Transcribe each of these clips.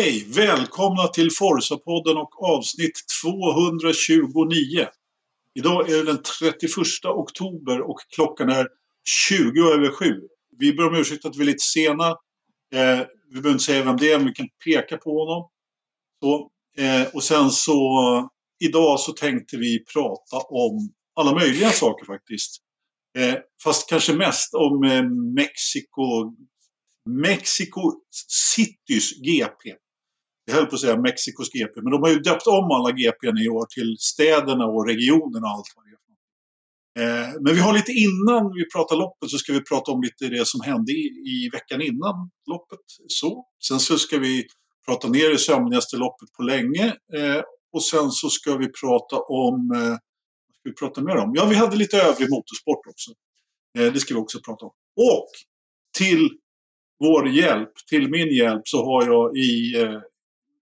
Hej! Välkomna till Forsa-podden och avsnitt 229. Idag är det den 31 oktober och klockan är 20 över 7. Vi ber om ursäkt att vi är lite sena. Eh, vi behöver inte säga vem det är, men vi kan peka på honom. Så, eh, och sen så, idag så tänkte vi prata om alla möjliga saker faktiskt. Eh, fast kanske mest om eh, Mexiko, Mexico Citys GP. Jag höll på att säga Mexikos GP, men de har ju döpt om alla GPn i år till städerna och regionerna och allt vad det är. Eh, men vi har lite innan vi pratar loppet så ska vi prata om lite det som hände i, i veckan innan loppet. Så. Sen så ska vi prata ner det sömnigaste loppet på länge. Eh, och sen så ska vi prata om... Eh, vad ska vi prata mer om? Ja, vi hade lite övrig motorsport också. Eh, det ska vi också prata om. Och till vår hjälp, till min hjälp, så har jag i eh,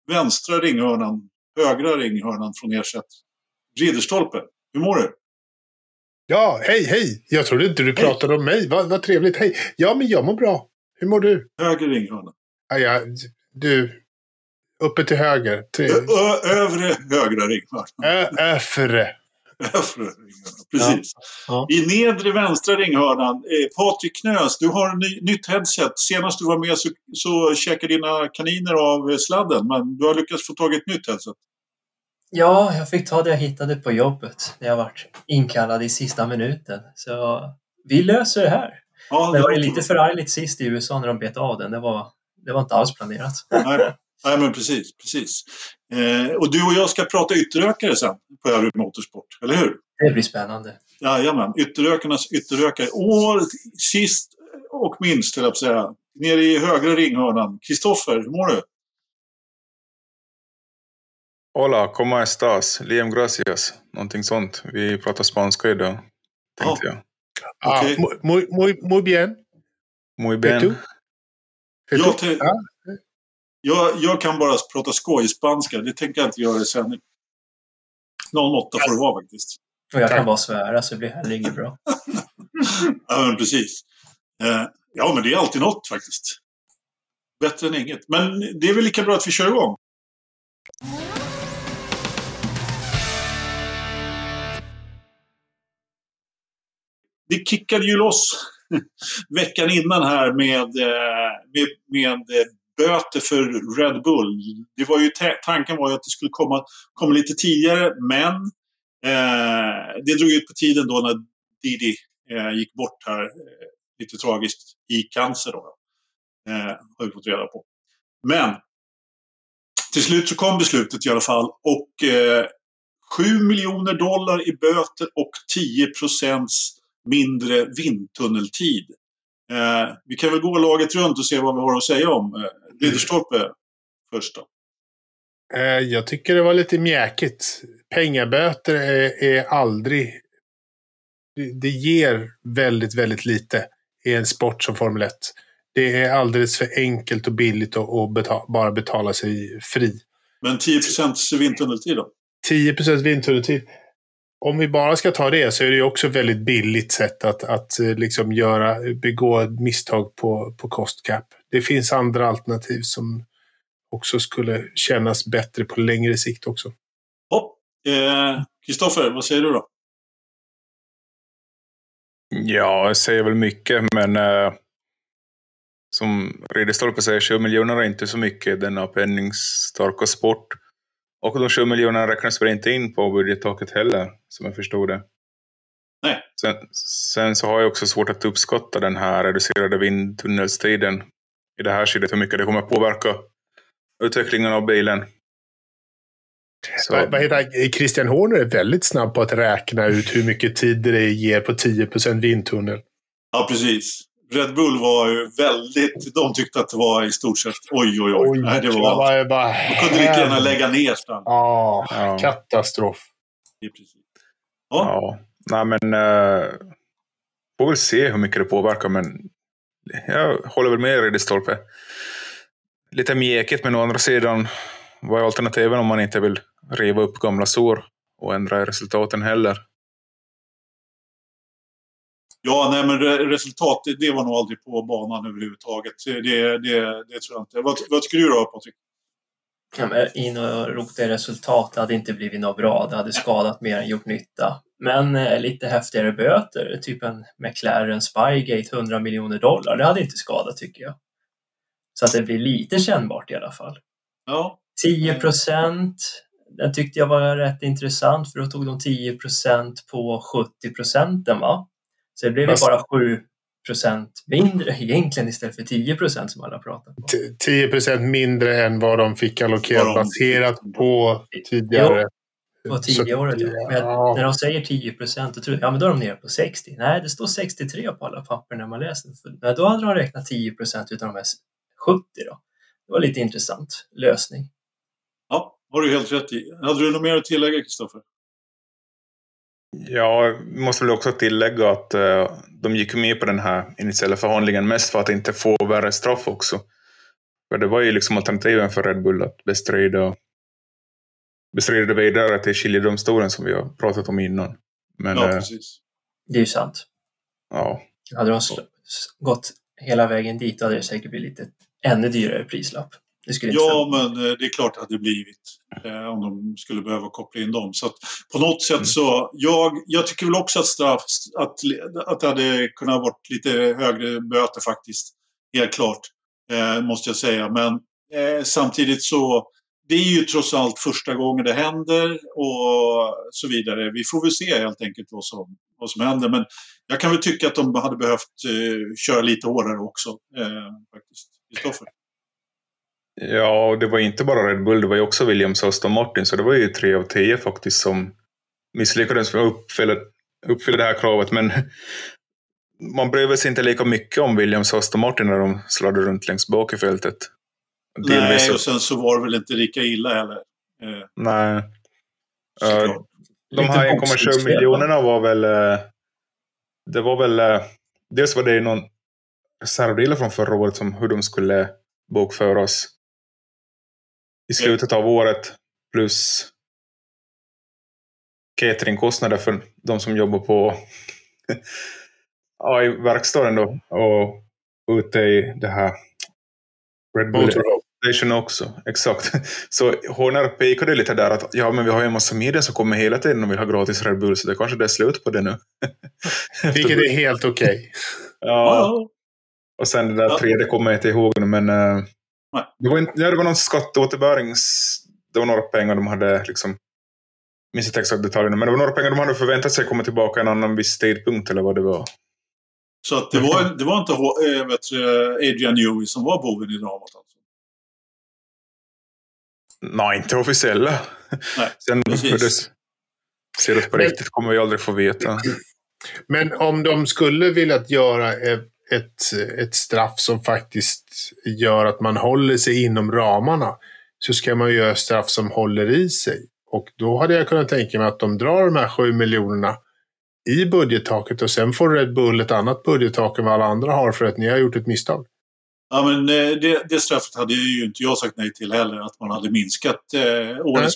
vänstra ringhörnan, högra ringhörnan från er sätt, Ridderstolpe. Hur mår du? Ja, hej, hej! Jag trodde inte du pratade hej. om mig. Vad, vad trevligt. Hej! Ja, men jag mår bra. Hur mår du? Höger ringhörna. Ja, ja, du. Uppe till höger. Till... Ö övre högra ringhörnan. Öfre. Övre ringhörnan, precis. Ja. Ja. I nedre vänstra ringhörnan, eh, Patrik Knös, du har ny, nytt headset. Senast du var med så, så käkade dina kaniner av sladden, men du har lyckats få tag i ett nytt headset. Ja, jag fick ta det jag hittade på jobbet när jag var inkallad i sista minuten. Så vi löser det här. Ja, det, det var ju lite förargligt sist i USA när de bet av den. Det var, det var inte alls planerat. Nej, nej men precis. precis. Eh, och du och jag ska prata ytterökare sen på Övrig Motorsport, eller hur? Det blir spännande. Jajamän, ytterökarnas ytterökare. Och sist och minst, höll jag på att säga, nere i högra ringhörnan. Kristoffer, hur mår du? Hola, ¿cómo estás? Liam gracias. Någonting sånt. Vi pratar spanska idag, tänkte oh. jag. Ah, okay. muy, muy, muy bien. Muy bien. Jag, te- ah. jag, jag kan bara prata skojspanska. Det tänker jag inte göra i sändning. 08 får det vara faktiskt. Och jag kan bara svära så det blir heller inget bra. ja, men precis. Eh, ja, men det är alltid något faktiskt. Bättre än inget. Men det är väl lika bra att vi kör igång. det kickade ju loss veckan innan här med, eh, med, med böter för Red Bull. Det var ju tanken var ju att det skulle komma, komma lite tidigare, men eh, det drog ut på tiden då när Didi eh, gick bort här, eh, lite tragiskt, i cancer. Då, eh, har vi fått reda på. Men till slut så kom beslutet i alla fall och eh, 7 miljoner dollar i böter och 10 procents mindre vindtunneltid. Eh, vi kan väl gå laget runt och se vad vi har att säga om. Eh, Ridderstolpe först då. Eh, jag tycker det var lite mjäkigt. Pengaböter är, är aldrig... Det ger väldigt, väldigt lite i en sport som Formel 1. Det är alldeles för enkelt och billigt att, betala, bara betala sig fri. Men 10% vindtunneltid då? 10% vindtunneltid om vi bara ska ta det så är det ju också ett väldigt billigt sätt att, att eh, liksom göra, begå misstag på, på kostcap. Det finns andra alternativ som också skulle kännas bättre på längre sikt också. Kristoffer, eh, vad säger du då? Ja, jag säger väl mycket, men eh, som Ridderstolpe säger, 20 miljoner är inte så mycket i denna penningstarka sport. Och de 7 miljonerna räknas väl inte in på budgettaket heller, som jag förstod det. Nej. Sen, sen, så har jag också svårt att uppskatta den här reducerade vindtunnelstiden i det här skedet, hur mycket det kommer påverka utvecklingen av bilen. Så. Vad heter Christian Horner är väldigt snabb på att räkna ut hur mycket tid det ger på 10% vindtunnel. Ja, precis. Red Bull var ju väldigt... De tyckte att det var i stort sett oj, oj, oj. oj Nej, det var, var bara, de kunde lika gärna lägga ner stan. Ja, ja, katastrof. Ja, precis. Ja. ja. Nej, men... Uh, får väl se hur mycket det påverkar, men jag håller väl med Ridderstolpe. Lite mjäkigt, men å andra sidan, vad är alternativen om man inte vill riva upp gamla sår och ändra resultaten heller? Ja, nej men resultat, det, det var nog aldrig på banan överhuvudtaget. Det, det, det tror jag inte. Vad, vad tycker du då, Patrik? ja, in och rota i resultat. Det hade inte blivit något bra. Det hade skadat mer än gjort nytta. Men eh, lite häftigare böter, typ en McLaren Spygate 100 miljoner dollar, det hade inte skadat tycker jag. Så att det blir lite kännbart i alla fall. Ja. 10 procent, den tyckte jag var rätt intressant för då tog de 10 procent på 70 procenten va? Så det blev ju bara 7 procent mindre egentligen istället för 10 procent som alla pratar om. 10 procent mindre än vad de fick allokerat baserat på tidigare. Jo, på tidigare året. Men ja. när de säger 10 procent, då tror jag ja, men då är de nere på 60. Nej, det står 63 på alla papper när man läser. Men då hade de räknat 10 procent utav de här 70 då. Det var lite intressant lösning. Ja, har du helt rätt i. Hade du något mer att tillägga, Kristoffer? Ja, måste väl också tillägga att uh, de gick med på den här initiala förhandlingen mest för att inte få värre straff också. För det var ju liksom alternativen för Red Bull att bestrida, bestrida vidare till skiljedomstolen som vi har pratat om innan. Men, ja, uh, precis. Det är ju sant. Ja. Hade de gått hela vägen dit hade det säkert blivit lite ännu dyrare prislapp ja, men eh, det är klart att det blivit eh, om de skulle behöva koppla in dem. Så på något sätt mm. så, jag, jag tycker väl också att straff, att, att det hade kunnat varit lite högre böter faktiskt. Helt klart, eh, måste jag säga. Men eh, samtidigt så, det är ju trots allt första gången det händer och så vidare. Vi får väl se helt enkelt vad som, vad som händer. Men jag kan väl tycka att de hade behövt eh, köra lite hårdare också. Eh, faktiskt. Kristoffer? Ja, och det var inte bara Red Bull, det var ju också Williams och Aston Martin, så det var ju tre av tio faktiskt som misslyckades med att uppfylla, uppfylla det här kravet. Men man bryr sig inte lika mycket om Williams och Aston Martin när de sladdade runt längst bak i fältet. Nej, och sen så var det väl inte lika illa heller. Eh, Nej. Uh, de här 1,7 miljonerna var väl... Uh, det var väl... Uh, dels var det någon reservdelar från förra året som hur de skulle bokföras i slutet av året. Plus cateringkostnader för de som jobbar på ja, i verkstaden då. Och ute i det här Red Bull Station också. Exakt. Så Horner pekade lite där att ja, men vi har ju en massa medier som kommer hela tiden och vill ha gratis Red Bull, så det kanske det är slut på det nu. Vilket är helt okej. Okay. Ja. Och sen det där tredje kommer jag inte ihåg nu, men uh, det var, inte, ja, det var någon skatteåterbärings... Det var några pengar de hade liksom... minns inte exakt detaljerna, men det var några pengar de hade förväntat sig komma tillbaka en annan viss tidpunkt eller vad det var. Så att det, var, det var inte äh, vet, Adrian Newey som var boven i dramat alltså? Nej, inte officiella. Nej, Sen precis. hur det ser ut på riktigt kommer vi aldrig få veta. Men om de skulle vilja göra ett, ett straff som faktiskt gör att man håller sig inom ramarna så ska man göra straff som håller i sig. Och då hade jag kunnat tänka mig att de drar de här sju miljonerna i budgettaket och sen får Red Bull ett annat budgettak än vad alla andra har för att ni har gjort ett misstag. Ja, men eh, det, det straffet hade ju inte jag sagt nej till heller, att man hade minskat eh, årets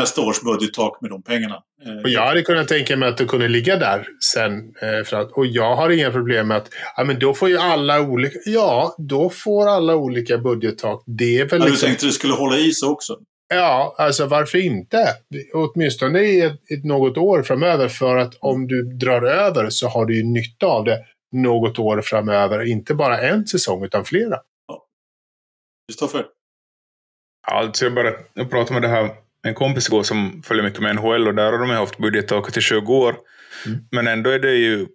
nästa års budgettak med de pengarna. Eh, och jag hade kunnat tänka mig att det kunde ligga där sen. Eh, för att, och jag har inga problem med att ja, men då får ju alla olika... Ja, då får alla olika budgettak. Det är väl ja, liksom... Du tänkte att det skulle hålla i sig också? Ja, alltså varför inte? Åtminstone i ett, ett, något år framöver. För att om du drar över så har du ju nytta av det något år framöver. Inte bara en säsong utan flera. Kristoffer? Ja, alltså jag bara jag pratar med det här en kompis igår som följer mycket med NHL och där har de haft budgettaket i 20 år. Mm. Men ändå är det ju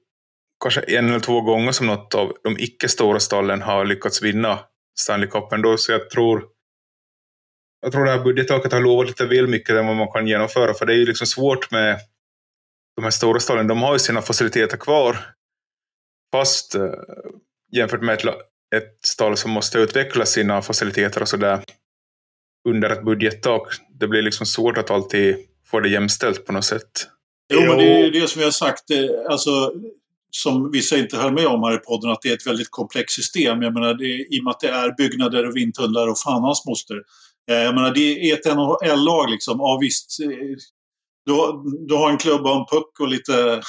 kanske en eller två gånger som något av de icke-stora stallen har lyckats vinna Stanley Cup ändå. Så jag tror, jag tror det här budgettaket har lovat lite väl mycket än vad man kan genomföra. För det är ju liksom svårt med de här stora stallen. De har ju sina faciliteter kvar. Fast eh, jämfört med ett, ett stall som måste utveckla sina faciliteter och sådär under ett budgettak. Det blir liksom svårt att alltid få det jämställt på något sätt. Jo, men det är det som vi har sagt. Eh, alltså, som vissa inte höll med om här i podden, att det är ett väldigt komplext system. Jag menar, det, i och med att det är byggnader och vindtunnlar och fan hans moster. Eh, jag menar, det är ett NHL-lag liksom. Ja, visst. Eh, Du har, du har en klubba och en puck och lite...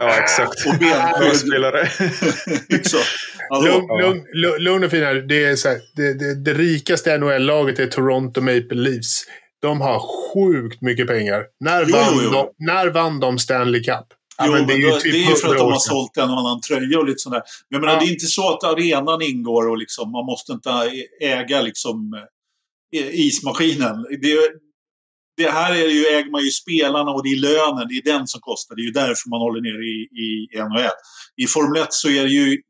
ja, exakt. och benspelare. lugn, lugn, lugn och fin här. Det, är så här, det, det, det rikaste NHL-laget är Toronto Maple Leafs. De har sjukt mycket pengar. När, jo, vann, jo. De, när vann de Stanley Cup? Ja, jo, men det är ju, typ det är för att de har sålt en och annan tröja och lite sådär. Men jag menar, ja. det är inte så att arenan ingår och liksom, man måste inte äga liksom ismaskinen. Det, det här är ju, äger man ju spelarna och det är lönen, det är den som kostar. Det är ju därför man håller ner i, i NHL. I Formel 1 så är det ju,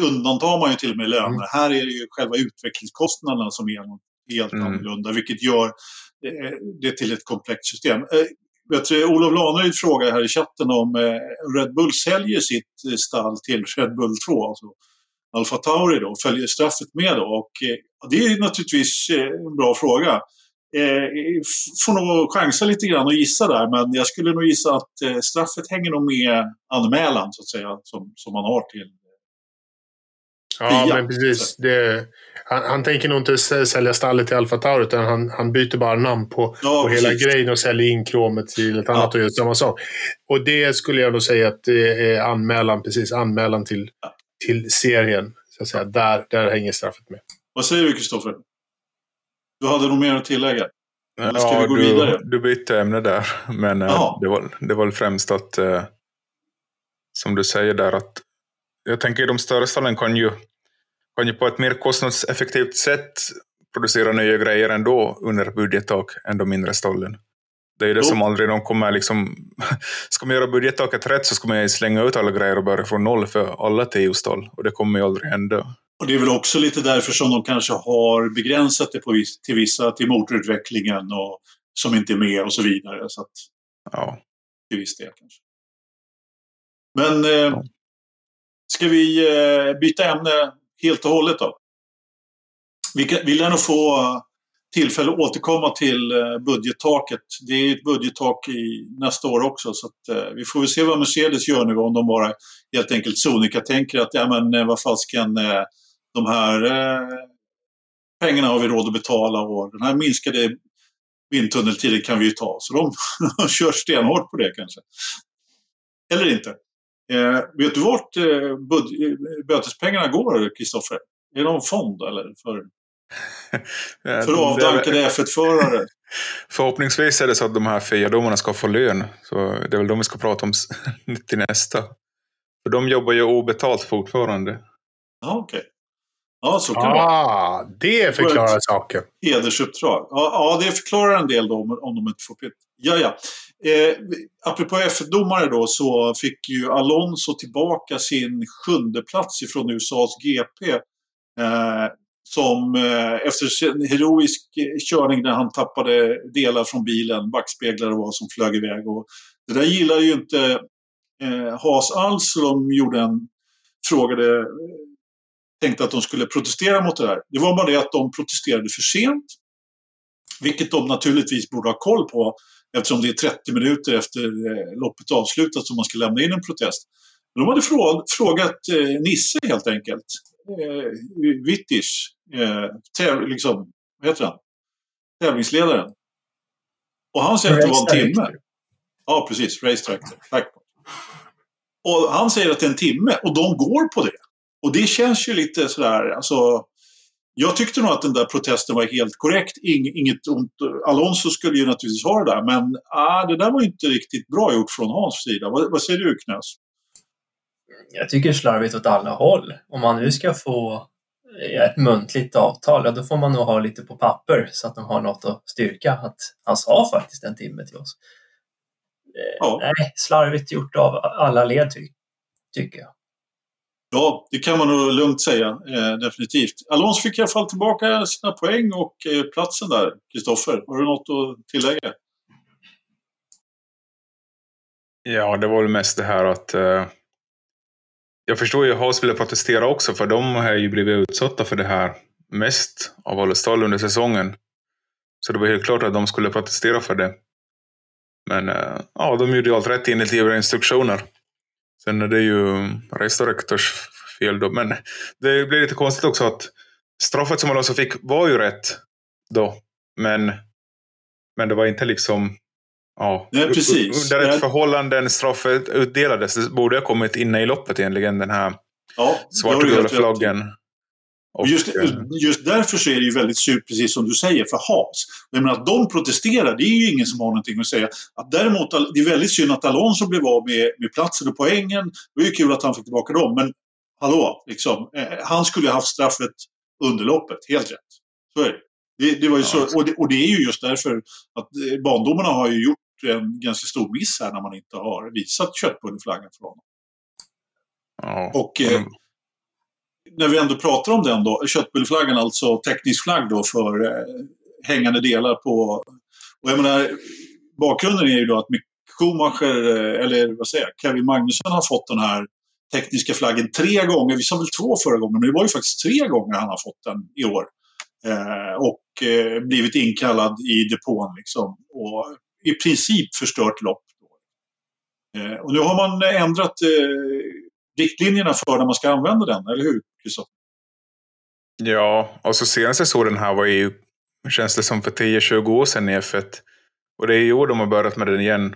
undantar man ju till och med löner. Mm. Här är det ju själva utvecklingskostnaderna som är helt mm. annorlunda, vilket gör det till ett komplext system. Jag tror Olof Laneryd frågar här i chatten om Red Bull säljer sitt stall till Red Bull 2, alltså Alfa Tauri då, följer straffet med då? Och det är naturligtvis en bra fråga. Eh, får nog chansa lite grann och gissa där, men jag skulle nog gissa att eh, straffet hänger nog med anmälan så att säga, som, som man har till Ja, men precis. Det, han, han, tänker nog inte sälja stallet till Alfa Tauri, utan han, han byter bara namn på, ja, på hela grejen och säljer in kromet till ett annat ja. och gör samma sak. Och det skulle jag nog säga att det är anmälan, precis, anmälan till, ja. till serien. Så att säga. Där, där hänger straffet med. Vad säger du, Kristoffer? Du hade nog mer att tillägga? Eller ska ja, vi gå du, vidare? Du bytte ämne där. Men äh, det, var, det var främst att, äh, som du säger där, att jag tänker de större stallen kan ju, kan ju på ett mer kostnadseffektivt sätt producera nya grejer ändå under budgettak än de mindre stallen. Det är ju det jo. som aldrig de kommer liksom... ska man göra budgettaket rätt så ska man slänga ut alla grejer och börja från noll för alla TO-stall. Och det kommer ju aldrig hända. Och det är väl också lite därför som de kanske har begränsat det på, till vissa, till motorutvecklingen och som inte är med och så vidare. Så att, ja. Till viss del kanske. Men eh, ja. ska vi eh, byta ämne helt och hållet då? Vi, vi lär nog få tillfälle att återkomma till eh, budgettaket. Det är ett budgettak i nästa år också så att, eh, vi får väl se vad Mercedes gör nu om de bara helt enkelt sonika tänker att ja men eh, vad fasken eh, de här eh, pengarna har vi råd att betala och den här minskade vindtunneltiden kan vi ju ta. Så de kör stenhårt på det kanske. Eller inte. Eh, vet du vart eh, bötespengarna går, Kristoffer? Är det någon fond eller? För, för avdankade F1-förare? Förhoppningsvis är det så att de här FIA-domarna ska få lön. Så det är väl de vi ska prata om till nästa. För de jobbar ju obetalt fortfarande. Ja, okej. Okay. Ja, så kan ah, det Det förklarar saken. Hedersuppdrag. Ja, ja, det förklarar en del då om de inte får pitt. Ja, ja. Eh, apropå F-domare då så fick ju Alonso tillbaka sin sjunde plats ifrån USAs GP. Eh, som eh, efter en heroisk körning när han tappade delar från bilen, backspeglar och vad som flög iväg. Och det där gillar ju inte eh, Haas alls så de gjorde en, frågade tänkte att de skulle protestera mot det här. Det var bara det att de protesterade för sent. Vilket de naturligtvis borde ha koll på eftersom det är 30 minuter efter eh, loppet avslutat som man ska lämna in en protest. De hade frågat eh, Nisse helt enkelt, eh, Wittisch, täv, liksom, vad heter han? tävlingsledaren. Och han säger att det var en timme. Ja, precis. Racetractor. Tack. Och han säger att det är en timme och de går på det. Och det känns ju lite sådär, alltså jag tyckte nog att den där protesten var helt korrekt. inget ont. Alonso skulle ju naturligtvis ha det där, men ah, det där var inte riktigt bra gjort från Hans sida. Vad, vad säger du, Knös? Jag tycker slarvigt åt alla håll. Om man nu ska få ett muntligt avtal, ja, då får man nog ha lite på papper så att de har något att styrka. Att han sa faktiskt en timme till oss. Ja. Nej, slarvigt gjort av alla led ty tycker jag. Ja, det kan man nog lugnt säga, eh, definitivt. Alonso fick i alla fall tillbaka sina poäng och eh, platsen där. Kristoffer, har du något att tillägga? Ja, det var väl mest det här att eh, jag förstår ju att Haas ville protestera också, för de har ju blivit utsatta för det här mest av alla stall under säsongen. Så det var helt klart att de skulle protestera för det. Men eh, ja, de gjorde ju allt rätt enligt givna instruktioner. Sen är det ju Restorektors fel då. Men det blir lite konstigt också att straffet som Alonso fick var ju rätt då. Men, men det var inte liksom Ja, Nej, precis. Under ett Jag- förhållande straffet utdelades, det borde ha kommit inne i loppet egentligen, den här Ja, svartgula flaggen. Och, Just, just därför så är det ju väldigt surt, precis som du säger, för Haas. Jag menar att de protesterar, det är ju ingen som har någonting att säga. Att däremot, det är väldigt synd att Alonso blev av med, med platsen och poängen. Det var ju kul att han fick tillbaka dem, men hallå, liksom, eh, han skulle ha haft straffet under loppet, helt rätt. Så är det. Det, det, var ju Ja. så, och, det, och det är ju just därför att eh, bandomarna har ju gjort en ganska stor miss här när man inte har visat köttbulleflaggan för honom. ja. Och eh, när vi ändå pratar om den då, köttbulleflaggan alltså teknisk flagg då för eh, hängande delar på... Och jag menar, bakgrunden är ju då att Mick Schumacher, eh, eller vad säger jag, Kevin Magnusson har fått den här tekniska flaggen tre gånger. Vi sa väl två förra gången, men det var ju faktiskt tre gånger han har fått den i år. Eh, och eh, blivit inkallad i depån liksom. Och i princip förstört lopp. Eh, och nu har man eh, ändrat eh, riktlinjerna för när man ska använda den, eller hur? Christopher? Ja, och så senaste jag såg den här var ju, känns det som för 10-20 år sedan i F1. Och det är i år de har börjat med den igen.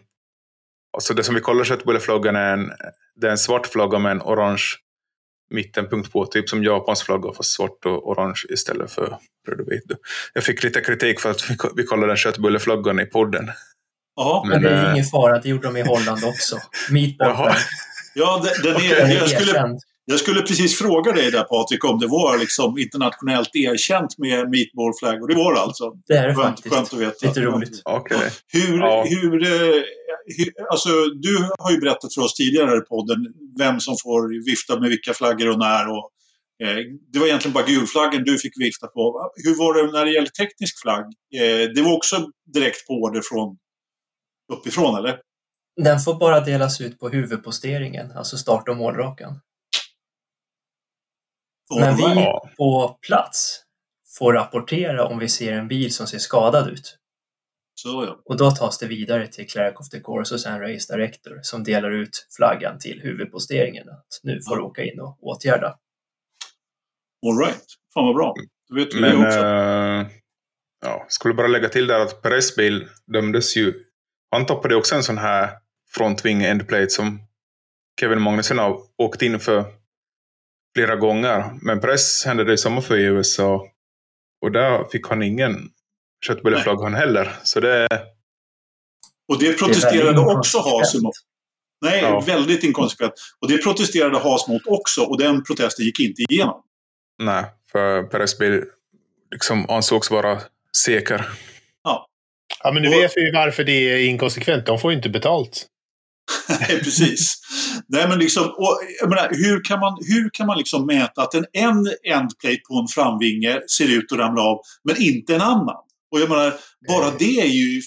Alltså det som vi kollar köttbulleflaggan är en, det är en svart flagga med en orange mittenpunkt på, typ som Japans flagga fast svart och orange istället för röd och vit. Jag fick lite kritik för att vi, vi kollade den köttbulleflaggan i podden. Ja, Men det är eh, ingen fara, det gjorde de i Holland också. Meatball. Ja den, den är, Den är jag, skulle, jag skulle precis fråga dig där Patrik om det var liksom internationellt erkänt med meatball flag och det var det alltså. Det är det Skönt, faktiskt. skönt att veta. Lite roligt. Okej. Hur, Ja. hur, eh, hur, alltså du har ju berättat för oss tidigare här i podden vem som får vifta med vilka flaggor och när. Och, eh, det var egentligen bara gulflaggen du fick vifta på. Hur var det när det gäller teknisk flagg? Eh, det var också direkt på order från uppifrån eller? Den får bara delas ut på huvudposteringen, alltså start och målrakan. Men vi på plats får rapportera om vi ser en bil som ser skadad ut. Så ja. Och då tas det vidare till Clerk of the Course och sen Race Director som delar ut flaggan till huvudposteringen. Att nu får du åka in och åtgärda. All right. Fan vad bra. Då vet vi Men det också. eh, ja, skulle bara lägga till där att Perez bil dömdes ju. Han tappade också en sån här frontving endplate som Kevin Magnusson har åkt in för flera gånger. Men Perez hände det samma för i USA. Och där fick han ingen köttbulleflagg han heller. Så det Och det Det protesterade väldigt också Haas emot. Nej, Ja. väldigt inkonsekvent. Och det protesterade Haas mot också och den protesten gick inte igenom. nej, för Perez bil liksom ansågs vara säker. Ja, men nu Och- vet vi ju varför det är inkonsekvent. De får ju inte betalt. Nej, precis. Nej, men liksom, och, menar, hur kan man, hur kan man liksom mäta att en, en endplate på en framvinge ser ut att ramla av, men inte en annan? Och jag menar, bara det är ju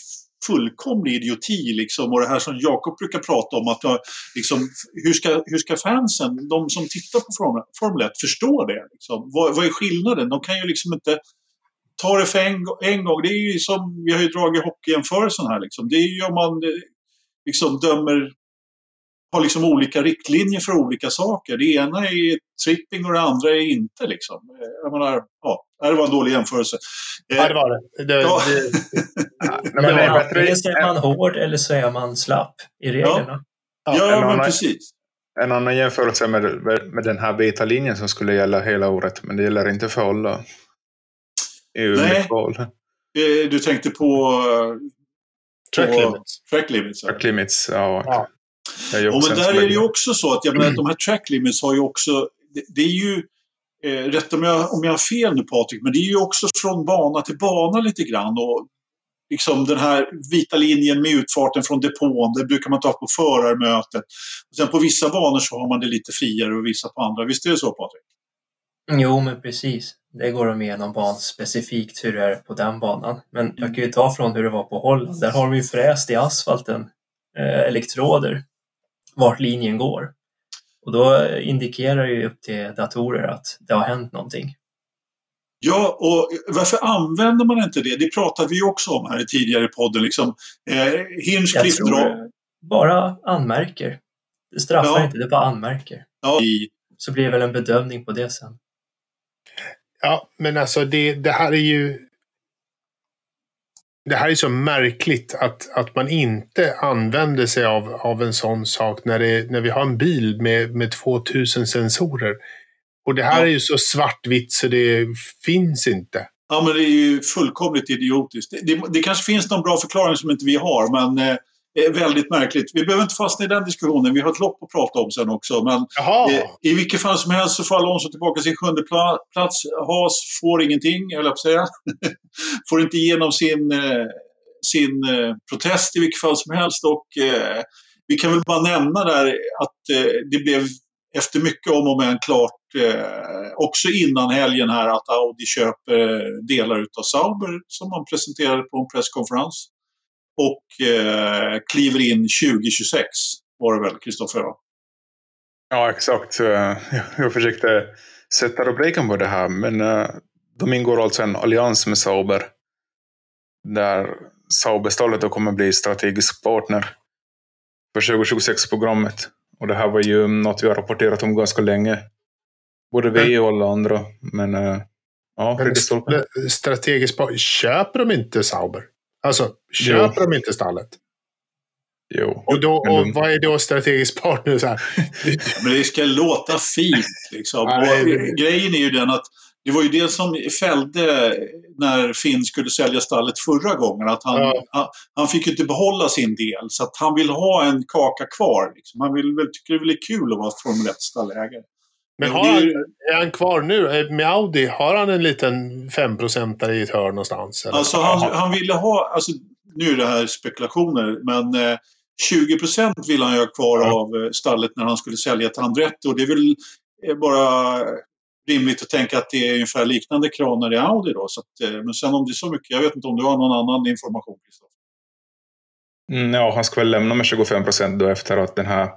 fullkomlig idioti liksom. Och det här som Jakob brukar prata om, att liksom, hur, ska, hur ska fansen, de som tittar på Formel, Formel 1, förstå det? Liksom? Vad, vad är skillnaden? De kan ju liksom inte ta det för en, en gång. Det är ju som, vi har ju dragit hockeyjämförelsen här liksom. Det är ju om man liksom dömer har liksom olika riktlinjer för olika saker. Det ena är tripping och det andra är inte. Liksom. Eh, Jag menar, ja, det var en dålig jämförelse. Eh, Ja, det var det. det, Ja. det Men men det bättre- antingen så är man hård eller så är man slapp i reglerna. ja, en men annan- precis. En annan jämförelse med, med den här vita linjen som skulle gälla hela året, men det gäller inte för alla. I Nej. Eh, Du tänkte på, track limits. track limits. ja. Track limits, ja. Ja. Ja, men en där är det ju också så att jag menar, de här track limits har ju också, det, det är ju, eh, rätt om jag, om jag har fel nu Patrik, men det är ju också från bana till bana lite grann. Och liksom den här vita linjen med utfarten från depån, det brukar man ta på förarmötet. Och sen på vissa banor så har man det lite friare och vissa på andra. Visst är det så Patrik? Jo, men precis. Det går de igenom ban specifikt hur det är på den banan. Men jag kan ju ta från hur det var på Holland. Där har de ju fräst i asfalten eh, elektroder vart linjen går. Och då indikerar ju upp till datorer att det har hänt någonting. Ja, och varför använder man inte det? Det pratade vi också om här i tidigare podden. Liksom. Eh, Hinchcliffe drar... bara anmärker. Det straffar Ja. inte, det bara anmärker. Ja, Så blir det väl en bedömning på det sen. Ja, men alltså det, det här är ju... det här är så märkligt att, att man inte använder sig av, av en sån sak när, det, när vi har en bil med, med 2000 sensorer. Och det här ja. är ju så svartvitt så det finns inte. Ja, men det är ju fullkomligt idiotiskt. Det, det, det kanske finns någon bra förklaring som inte vi har, men eh, väldigt märkligt. Vi behöver inte fastna i den diskussionen. Vi har ett lopp att prata om sen också. Men eh, i vilket fall som helst så får Alonso tillbaka sin sjunde plats. Haas får ingenting, eller jag säga. får inte igenom sin, eh, sin eh, protest i vilket fall som helst. Och, eh, vi kan väl bara nämna där att eh, det blev efter mycket om och men klart eh, också innan helgen här att Audi köper delar utav Sauber som man presenterade på en presskonferens och eh, kliver in 2026 var det väl, Kristoffer? Ja, exakt. Jag försökte sätta rubriken på det här, men uh, de ingår alltså en allians med Sauber. Där Sauberstallet kommer bli strategisk partner för 2026-programmet. Och det här var ju något vi har rapporterat om ganska länge. Både vi och alla andra. Men uh, ja, Strategisk partner, köper de inte Sauber? Alltså, köper jo. de inte stallet? Jo. Och, då, och de... vad är då strategisk partner? Så här? Men det ska låta fint. Liksom. Nej, grejen är ju den att det var ju det som fällde när Finn skulle sälja stallet förra gången. Att han, ja. han, han, fick inte behålla sin del. Så att han vill ha en kaka kvar. Liksom. Han vill, tycker det är kul att vara Formel 1-stallägare. Men har han, är han kvar nu? Eh, med Audi, har han en liten 5% i ett hörn någonstans? Eller? Alltså han, han ville ha, alltså, nu är det här spekulationer, men eh, 20% vill han ju ha kvar ja. av eh, stallet när han skulle sälja till Andretti. Och det är väl eh, bara rimligt att tänka att det är ungefär liknande kranar i Audi då. Så att, men sen om det är så mycket, jag vet inte om du har någon annan information, Christoph? Mm, ja, han ska väl lämna med 25 då efter att den här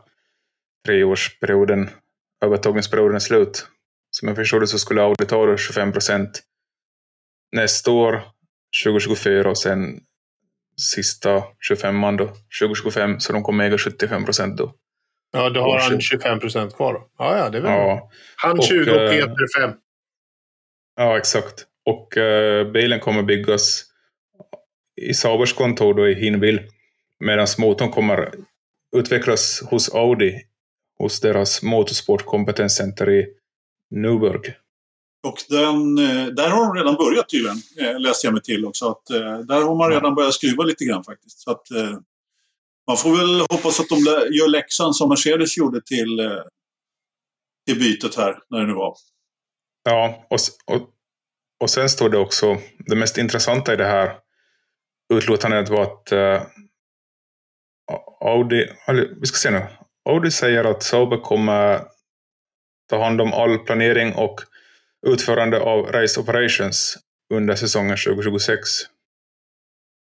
treårsperioden övertagningsperioden är slut. Som jag förstod det så skulle Audi ta 25 procent nästa år, 2024 och sen sista 25 då, 2025, så de kommer äga 75 procent då. Ja, då har han 25 procent kvar då. Ja, ja, det är väl ja. Han och, 20 och eh, Peter 5. Ja, exakt. Och uh, bilen kommer byggas i Saabers kontor då i Hinwil. Medan motorn kommer utvecklas hos Audi hos deras motorsportkompetenscenter i Newburg. Och den, eh, där har de redan börjat tydligen, eh, läste jag mig till också. Att, eh, där har man redan börjat skruva lite grann faktiskt. Så att, man får väl hoppas att de gör läxan som Mercedes gjorde till, till bytet här, när det nu var. Ja, och, och, och sen står det också, det mest intressanta i det här utlåtandet var att uh, Audi, vi ska se nu, Audi säger att Sauber kommer ta hand om all planering och utförande av race operations under säsongen 2026.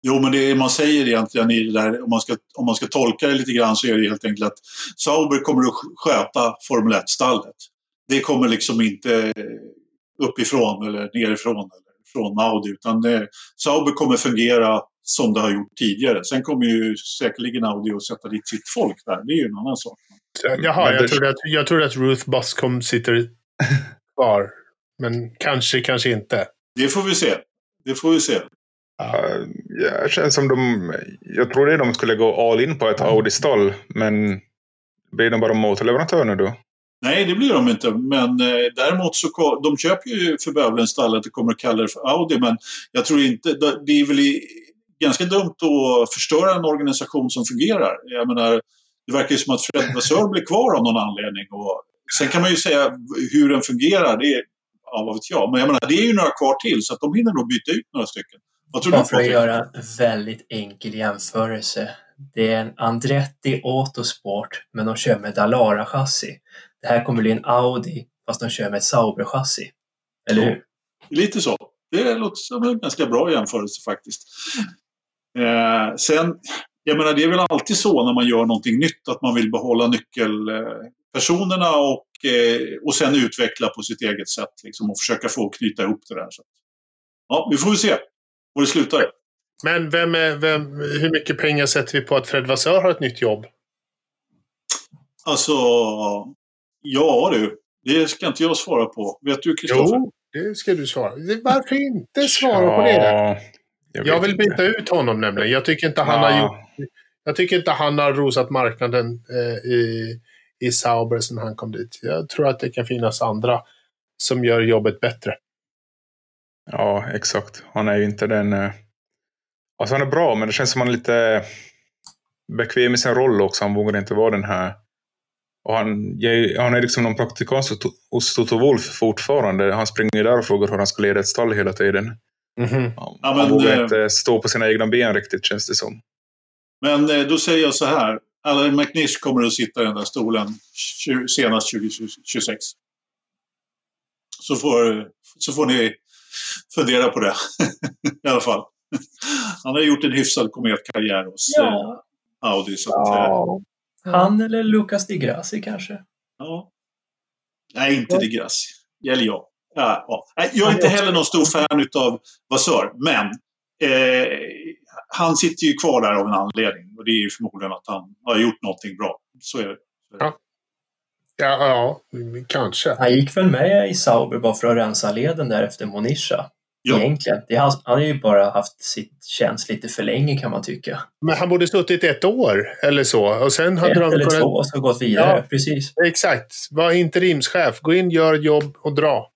Jo, men det man säger egentligen i det där, om man, ska, om man ska tolka det lite grann, så är det helt enkelt att Sauber kommer att sköta Formel 1-stallet. Det kommer liksom inte uppifrån eller nerifrån från Audi, utan det, Sauber kommer fungera som det har gjort tidigare. Sen kommer ju säkerligen Audi att sätta dit sitt folk där. Det är ju en annan sak. Jaha, jag trodde, att, jag trodde att Ruth Buscom sitter kvar. Men kanske, kanske inte. Det får vi se. Det får vi se. Uh, ja, det känns som de... Jag trodde de skulle gå all in på ett Audi-stall. Men blir de bara motorleverantör nu då? Nej, det blir de inte. Men eh, däremot så de köper ju för bövelen stallet och kommer att kalla det för Audi. Men jag tror inte... Det är väl i, ganska dumt att förstöra en organisation som fungerar. Jag menar, det verkar ju som att Fred Vassör blir kvar av någon anledning. Och sen kan man ju säga hur den fungerar, det är, ja, vad vet jag. Men jag menar, det är ju några kvar till så att de hinner nog byta ut några stycken. Vad tror du, för att göra en väldigt enkel jämförelse. Det är en Andretti Autosport, men de kör med Dalara-chassi. Det här kommer bli en Audi, fast de kör med ett Sauber-chassi. Eller hur? Lite så. Det låter som en ganska bra jämförelse faktiskt. Eh, sen, jag menar det är väl alltid så när man gör någonting nytt att man vill behålla nyckelpersonerna och, eh, och sen utveckla på sitt eget sätt liksom, och försöka få knyta ihop det där. Så. Ja, vi får väl se var det slutar. Men vem är, vem, hur mycket pengar sätter vi på att Fred Vassör har ett nytt jobb? Alltså, ja du. Det ska inte jag svara på. Vet du, Kristoffer? Jo, det ska du svara. Varför inte svara ja, på det? Där? Jag, jag vill byta ut honom nämligen. Jag tycker inte han ja. har gjort... Jag tycker inte han har rosat marknaden eh, i, i Sauber sedan han kom dit. Jag tror att det kan finnas andra som gör jobbet bättre. Ja, exakt. Han är ju inte den... Eh... Alltså han är bra, men det känns som han är lite bekväm i sin roll också. Han vågar inte vara den här... Och han, han är liksom någon praktikant hos Toto Wolf fortfarande. Han springer där och frågar hur han ska leda ett stall hela tiden. Mm -hmm. Han, ja, men, han vågar äh, inte stå på sina egna ben riktigt, känns det som. Men äh, då säger jag så här. Alan McNish kommer att sitta i den där stolen senast 2026. Så får, så får ni fundera på det i alla fall. Han har gjort en hyfsad kometkarriär hos ja. eh, Audi. Så att, ja. Han eller Lucas Di Grassi kanske? Ja. Nej, inte Di Grassi. Eller jag. Ja, ja. Jag är inte heller någon stor fan av Vasör, men eh, han sitter ju kvar där av en anledning. Och det är ju förmodligen att han har gjort någonting bra. Så är det. Ja. Ja, ja, kanske. Han gick väl med i Sauber bara för att rensa leden där efter Monisha. Ja. Egentligen. Det, han, han har ju bara haft sitt tjänst lite för länge kan man tycka. Men han borde suttit ett år eller så. Och sen hade ett de eller kunnat... två och så gått vidare. Ja, Precis. Exakt. Var interimschef. Gå in, gör jobb och dra.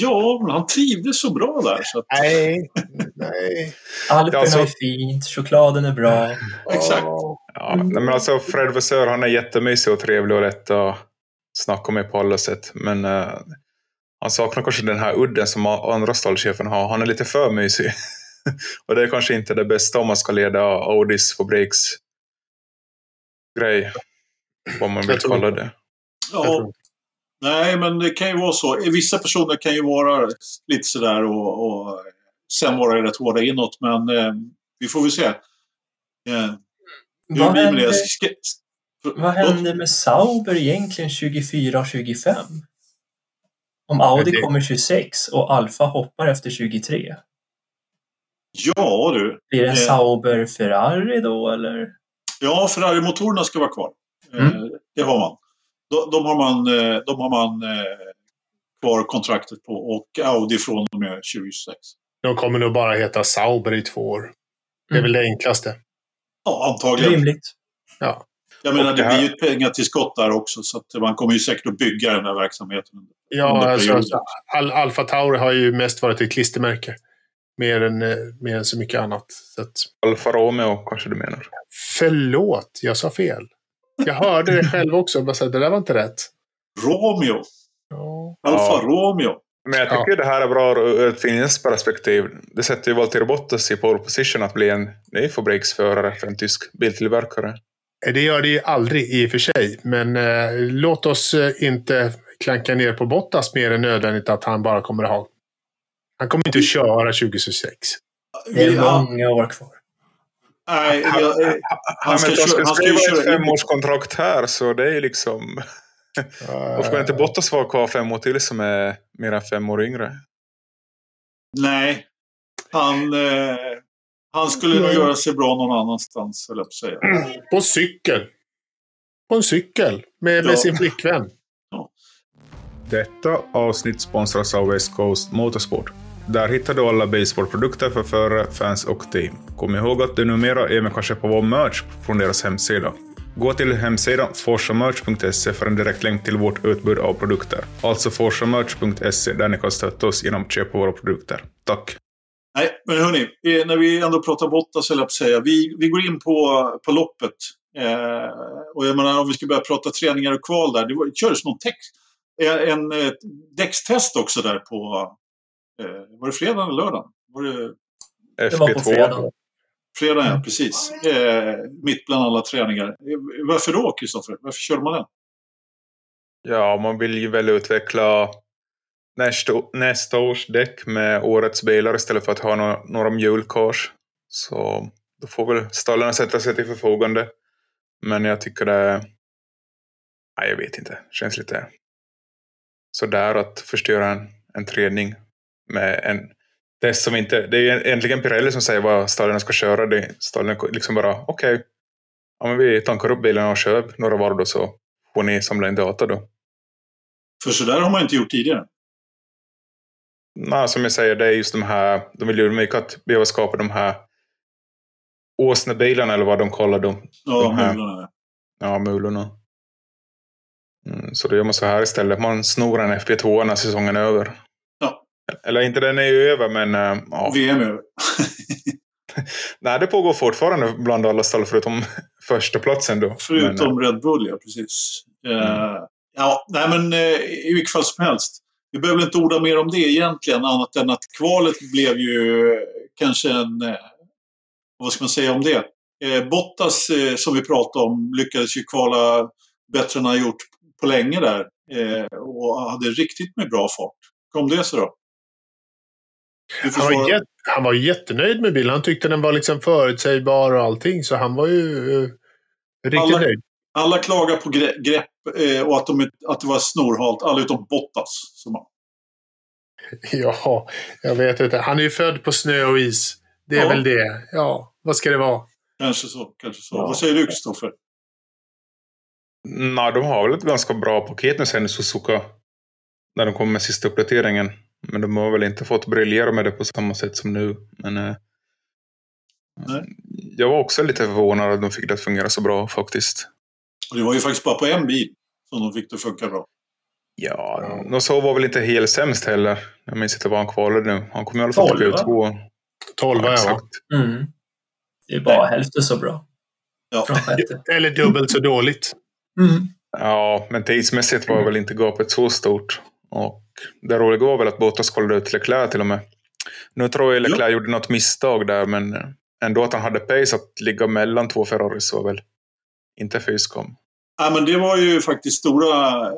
Ja, men han trivdes så bra där. Så att... Nej, nej. Alperna alltså... är fint, chokladen är bra. Exakt. Ja, men alltså Fred Vassör, han är jättemysig och trevlig och lätt att snacka med på alla sätt. Men uh, han saknar kanske den här udden som andra stallchefen har. Han är lite för mysig. och det är kanske inte det bästa om man ska leda Audis fabriks grej. Vad man vill kalla det. Ja, Nej, men det kan ju vara så. Vissa personer kan ju vara lite sådär och, och sen vara rätt hårda inåt. Men eh, vi får väl se. Eh, vad, hände, vad hände med Sauber egentligen 24 och 25? Om Audi det... kommer 26 och Alfa hoppar efter 23? Ja du. Blir det en eh, Sauber-Ferrari då eller? Ja, Ferrari-motorerna ska vara kvar. Mm. Eh, det har man de, de har man, eh, de har man kvar kontraktet på och Audi från och med 2026. De kommer nog bara heta Sauber i två år. Det är mm. väl det enklaste. Ja, antagligen. Rimligt. Ja. Jag menar, det blir ju ett pengatillskott där också så att man kommer ju säkert att bygga den här verksamheten. Ja, alltså, alltså, Al Alfa Tauri har ju mest varit ett klistermärke. Mer än, eh, mer än så mycket annat. Så att... Alfa Romeo kanske du menar? Förlåt, jag sa fel. Jag hörde det själv också. Bara så det där var inte rätt. Romeo. Ja. Alfa ja. Romeo. Men jag tycker ja. det här är bra ur ett finskt perspektiv. Det sätter ju Valtteri Bottas i pole position att bli en ny fabriksförare för en tysk biltillverkare. Det gör det ju aldrig i och för sig. Men eh, låt oss eh, inte klanka ner på Bottas mer än nödvändigt att han bara kommer att ha. Han kommer inte att köra 2026. Det är många år kvar. Nej, jag, han, han, han, ska, ska, han ska skriva ett femårskontrakt här så det är liksom... Varför kan inte Bottas vara kvar fem år till som är mer än fem år yngre? Nej. Han, eh, han skulle nog göra sig bra någon annanstans, eller på säga. På cykel. På en cykel. Med, med sin flickvän. Ja. Detta avsnitt sponsras av West Coast Motorsport. Där hittar du alla baseballprodukter för förare, fans och team. Kom ihåg att du numera även kan köpa vår merch från deras hemsida. Gå till hemsidan forsamerch.se för en direkt länk till vårt utbud av produkter. Alltså forsamerch.se där ni kan stötta oss genom att köpa våra produkter. Tack! Nej, men hörni, eh, när vi ändå pratar Bottas, eller jag säga, vi, vi går in på, på loppet. Eh, och jag menar, om vi ska börja prata träningar och kval där, det var, kördes någon text, eh, en, en däckstest också där på, Eh, var det fredag eller lördag? Var det... FP2. Det var på fredag. Fredag, ja. Precis. Eh, mitt bland alla träningar. Eh, varför då, Kristoffer? Varför kör man den? Ja, man vill ju väl utveckla nästa, nästa års däck med årets bilar istället för att ha några, några mjölkars. Så då får väl stallarna sätta sig till förfogande. Men jag tycker det... Nej, jag vet inte. Känns lite sådär att förstöra en, en träning med en det som inte... Det är egentligen Pirelli som säger vad stallarna ska köra. Det, stallen liksom bara, okej, okay, ja, vi tankar upp bilarna och kör några varv då så får ni samla in data då. För sådär har man inte gjort tidigare. Nej, som jag säger, det är just de här, de vill ju mycket att behöva skapa de här åsnebilarna eller vad de kallar dem. Ja, de här, mulorna. Ja, mulorna. Mm, så då gör man så här istället. Man snor en FP2 när säsongen är över. Ja. Eller inte den är ju över, men äh, ja. VM är över. Nej, det pågår fortfarande bland alla stall förutom första platsen då. Förutom men, Red Bull, ja precis. Mm. Uh, ja, nej men uh, i vilket fall som helst. Vi behöver inte orda mer om det egentligen, annat än att kvalet blev ju kanske en... Uh, vad ska man säga om det? Bottas, som vi pratade om, lyckades ju kvala bättre än han gjort på länge där. och hade riktigt med bra fart. Kom det så då? Han var, jätt, han var jättenöjd med bilen. Han tyckte den var liksom förutsägbar och allting. Så han var ju riktigt alla, nöjd. Alla klagar på grepp eh, och att, de, att det var snorhalt. Alla utom Bottas. Som han. Ja, jag vet inte. Han är ju född på snö och is. Det är ja. väl det. Ja, vad ska det vara? Kanske så. Kanske så. Ja. Vad säger du, Kristoffer? Nej, de har väl ett ganska bra paket nu sen i Suzuka. När de kommer med sista uppdateringen. Men de har väl inte fått briljera med det på samma sätt som nu. Men eh, jag var också lite förvånad att de fick det att fungera så bra faktiskt. Och det var ju faktiskt bara på en bil som de fick det att funka bra. Ja, Nosso var väl inte helt sämst heller. Jag minns inte vad han kvalade nu. Han kom i alla fall till Q2. 12 ja, exakt. Mm. Det är bara hälften så bra. Ja. Eller dubbelt så dåligt. Mm. Ja, men tidsmässigt var väl inte gapet så stort. Och det roliga var väl att Bottas kollade ut Leclerc till och med. Nu tror jag Leclerc ja. gjorde något misstag där, men ändå att han hade pace att ligga mellan två Ferraris var väl inte fyskom. Ja, men det var ju faktiskt stora,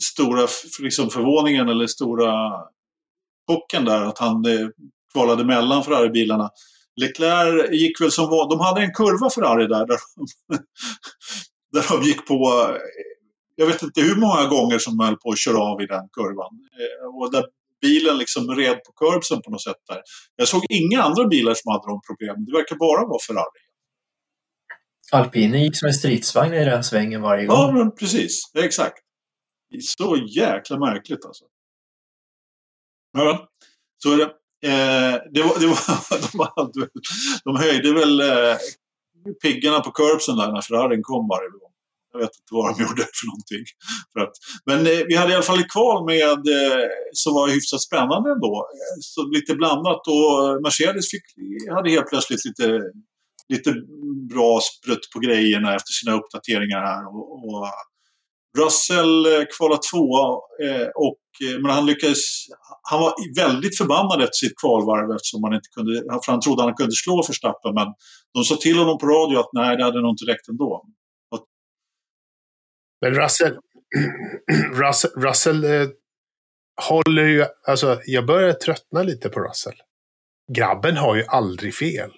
stora liksom förvåningen eller stora chocken där att han eh, kvalade mellan Ferrari-bilarna. Leclerc gick väl som var, de hade en kurva Ferrari där, där de, där de gick på eh, jag vet inte hur många gånger som de höll på att köra av i den kurvan. Eh, och där bilen liksom red på kurbsen på något sätt där. Jag såg inga andra bilar som hade de problemen. Det verkar bara vara Ferrari. Alpinen gick som en stridsvagn i den svängen varje gång. Ja, men precis. Exakt. Så jäkla märkligt alltså. Ja, så är det. Eh, det, var, det var, de, de höjde väl eh, piggarna på kurbsen där när Ferrarin kom varje gång. Jag vet inte vad de gjorde för någonting. För att, men eh, vi hade i alla fall ett kval med, eh, som var hyfsat spännande ändå. Eh, så lite blandat och Mercedes fick, hade helt plötsligt lite, lite bra sprutt på grejerna efter sina uppdateringar här. Och, och Russell eh, kvalade tvåa, eh, och, eh, men han lyckades... Han var väldigt förbannad efter sitt kvalvarv eftersom han inte kunde... För han trodde han kunde slå Verstappen, men de sa till honom på radio att nej, det hade nog inte räckt ändå. Men Russell, Russell, Russell eh, håller ju... Alltså, jag börjar tröttna lite på Russell. Grabben har ju aldrig fel.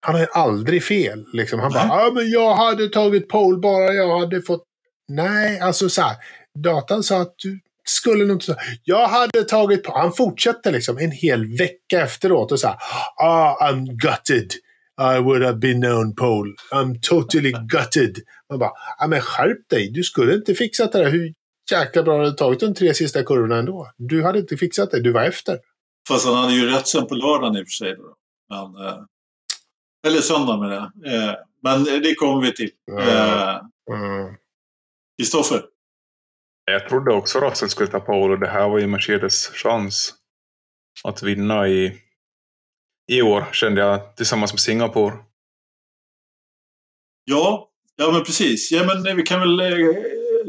Han har ju aldrig fel. Liksom. Han bara, ja men jag hade tagit pole bara jag hade fått... Nej, alltså så här. Datan sa att du skulle nog inte... Jag hade tagit på... Han fortsätter liksom en hel vecka efteråt och så här, ah, I'm gutted. I would have been known Paul. I'm totally gutted. Man bara, ja men skärp dig. Du skulle inte fixat det där. Hur jäkla bra hade tagit de tre sista kurvorna ändå. Du hade inte fixat det. Du var efter. Fast han hade ju rätt sen på lördagen i och för sig. Då. Men, eh, eller söndag med det. Eh, men det kommer vi till. Kristoffer? Eh, mm. Jag trodde också Russell skulle ta Paul och det här var ju Mercedes chans att vinna i i år, kände jag, tillsammans med Singapore. Ja, ja men precis. Ja, men vi kan väl eh,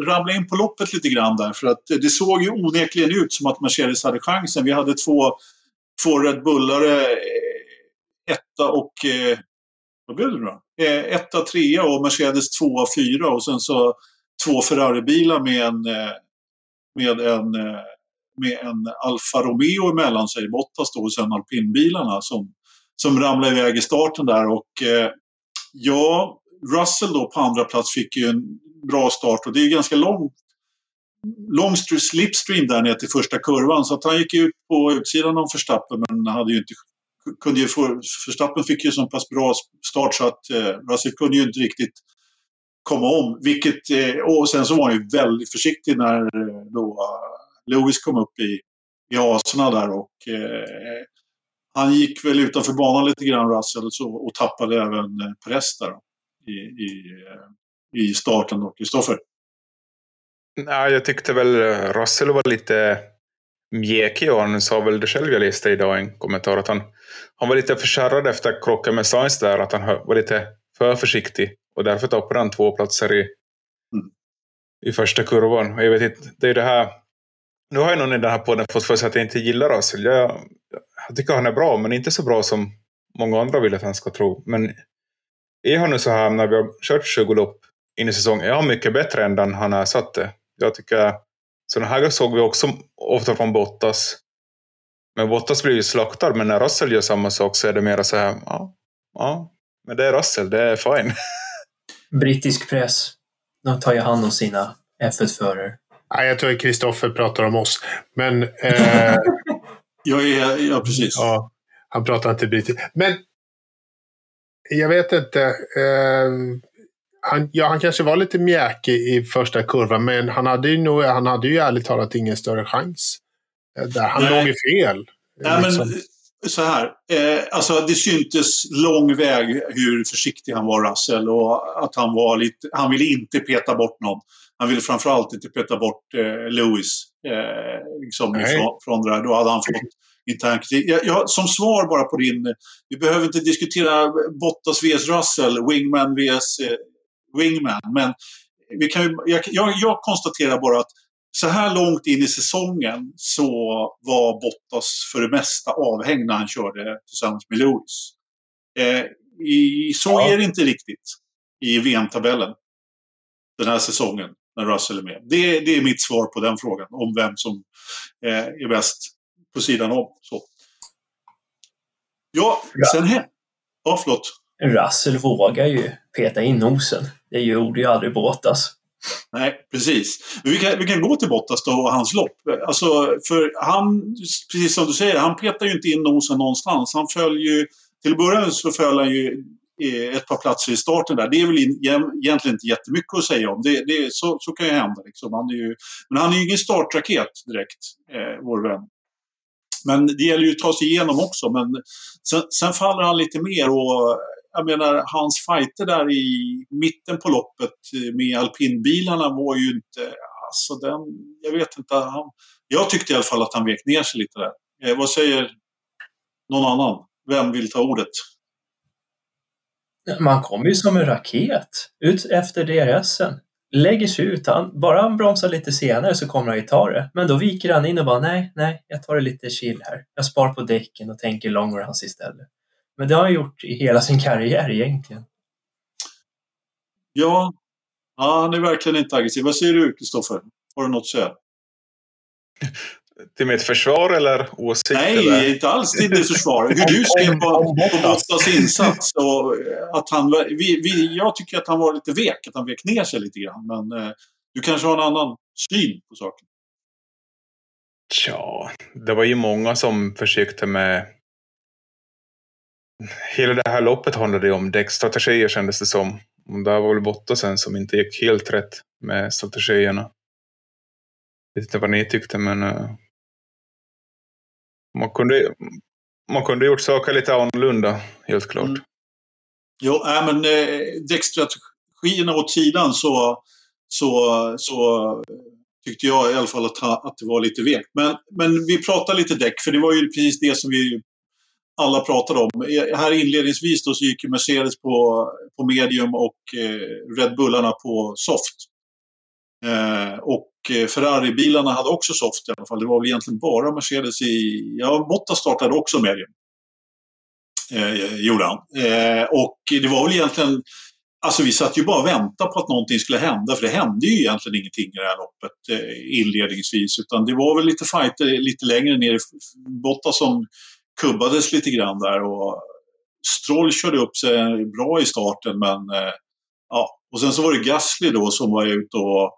ramla in på loppet lite grann där. För att det såg ju onekligen ut som att Mercedes hade chansen. Vi hade två, två Red Bullare, eh, etta och... Eh, vad blev det då? Eh, etta, trea och Mercedes tvåa, fyra och sen så två Ferrari-bilar med en, eh, med en eh, med en Alfa Romeo emellan sig, Bottas då, och sen alpinbilarna som, som ramlade iväg i starten där. Och eh, ja, Russell då på andra plats fick ju en bra start och det är ganska långt, lång slipstream där ner till första kurvan så att han gick ut på utsidan av Verstappen men hade ju inte kunde ju få, Verstappen fick ju så pass bra start så att eh, Russell kunde ju inte riktigt komma om. Vilket, eh, och sen så var han ju väldigt försiktig när eh, då eh, Lewis kom upp i, i aserna där och eh, han gick väl utanför banan lite grann, Russell, så, och tappade även eh, Perez där i, i, eh, i starten då, Kristoffer. Nej, jag tyckte väl eh, Russell var lite mjäkig och han sa väl det själv, jag läste idag en kommentar, att han, han var lite förkärrad efter krocken med Sainz där, att han var lite för försiktig och därför tappade han två platser i, mm. i första kurvan. Och jag vet inte, det är det här nu har ju någon i den här podden fått för sig att jag inte gillar Russell. Jag, jag tycker han är bra, men inte så bra som många andra vill att han ska tro. Men är han nu så här när vi har kört 20 lopp in i säsongen, är han mycket bättre än den han är satt det. Jag tycker, sådana här såg vi också ofta från Bottas. Men Bottas blir ju slaktad, men när Russell gör samma sak så är det mer så här, ja, ja, men det är Russell, det är fine. Brittisk press. De tar ju hand om sina F1-förare. Nej, jag tror att Kristoffer pratar om oss. Men... Eh, jag är, ja, precis. Ja, han pratar inte brittiskt. Men jag vet inte. Eh, han, ja, han kanske var lite mjäkig i första kurvan, men han hade ju, nog, han hade ju ärligt talat ingen större chans. Eh, där. Han Nej. låg ju fel. Nej, liksom. men så här. Eh, alltså det syntes lång väg hur försiktig han var, Russell, och att han var lite... Han ville inte peta bort någon. Han ville framförallt inte peta bort eh, Lewis eh, liksom från, från det där. Då hade han fått intern kritik. Jag, jag, som svar bara på din... Vi behöver inte diskutera Bottas vs Russell, Wingman vs eh, Wingman. Men vi kan ju, jag, jag, jag konstaterar bara att så här långt in i säsongen så var Bottas för det mesta avhängd när han körde tillsammans med Lewis. Eh, i, så ja. är det inte riktigt i VM-tabellen den här säsongen när Russell är med. Det, det är mitt svar på den frågan, om vem som eh, är bäst på sidan om. Så. Ja, sen hem. Ja, förlåt. Russell vågar ju peta in nosen. Det gjorde ju aldrig Bottas. Nej, precis. Vi kan, vi kan gå till Bottas då och hans lopp. Alltså, för han, precis som du säger, han petar ju inte in nosen någonstans. Han följer till början så föll han ju eh, ett par platser i starten där. Det är väl egentligen inte jättemycket att säga om. Det, det, så, så kan ju hända. Liksom. Han är ju, men han är ju ingen startraket direkt, eh, vår vän. Men det gäller ju att ta sig igenom också. Men sen, sen faller han lite mer och jag menar, hans fighter där i mitten på loppet med alpinbilarna var ju inte... Alltså den... Jag vet inte. Han, jag tyckte i alla fall att han vek ner sig lite där. Eh, vad säger någon annan? Vem vill ta ordet? Man kommer ju som en raket ut efter DRSen. Lägger sig ut. Han, bara han bromsar lite senare så kommer han ju ta det. Men då viker han in och bara nej, nej, jag tar det lite chill här. Jag spar på däcken och tänker long runs istället. Men det har han gjort i hela sin karriär egentligen. Ja, ja han är verkligen inte aggressiv. Vad säger du, Kristoffer? Har du något att säga? Till mitt försvar eller åsikt? Nej, eller? inte alls till ditt försvar. Hur du ser på, på Bottas insats. Och att han, vi, vi, jag tycker att han var lite vek, att han vek ner sig lite grann. Men eh, du kanske har en annan syn på saken? Ja, det var ju många som försökte med... Hela det här loppet handlade ju om däckstrategier kändes det som. Och där var väl Bottasen som inte gick helt rätt med strategierna. Jag vet inte vad ni tyckte, men... Uh... Man kunde, man kunde gjort saker lite annorlunda, helt klart. Mm. Jo, äh, men eh, däckstrategierna åt sidan så, så, så tyckte jag i alla fall att, att det var lite vekt. Men, men vi pratade lite däck, för det var ju precis det som vi alla pratade om. Eh, här inledningsvis då så gick ju Mercedes på, på medium och eh, Red Bullarna på soft. Eh, och eh, Ferrari-bilarna hade också soft i alla fall. Det var väl egentligen bara Mercedes i... Ja, Motta startade också medium. Eh, gjorde han. Eh, och det var väl egentligen... Alltså vi satt ju bara och väntade på att någonting skulle hända för det hände ju egentligen ingenting i det här loppet eh, inledningsvis. Utan det var väl lite fighter lite längre ner. i Botta som kubbades lite grann där och Stroll körde upp sig bra i starten men eh, ja. Och sen så var det Gasly då som var ute och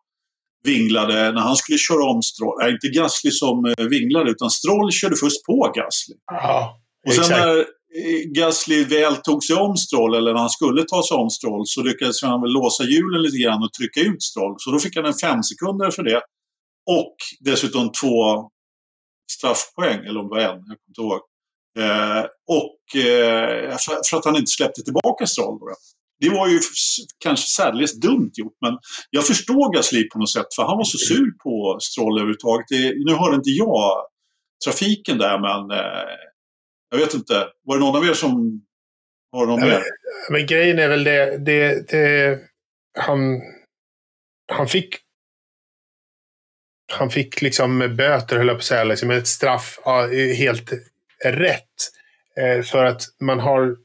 vinglade när han skulle köra om Stroll. Nej, inte Gasly som eh, vinglade utan Stroll körde först på Gasly. Ja, och sen när eh, Gasly väl tog sig om Stroll, eller när han skulle ta sig om Stroll, så lyckades han väl låsa hjulen lite grann och trycka ut Stroll. Så då fick han en fem sekunder för det. Och dessutom två straffpoäng, eller om det var en, jag kommer inte ihåg. Eh, och eh, för, för, att han inte släppte tillbaka Stroll. Då. Det var ju kanske särdeles dumt gjort, men jag förstår Gasly på något sätt, för han var så sur på Stroll överhuvudtaget. Det, nu hörde inte jag trafiken där, men eh, jag vet inte. Var det någon av er som har någon mer? Men grejen är väl det, det, det han, han fick han fick liksom böter, höll jag på att säga, liksom ett straff helt rätt. Eh, för att man har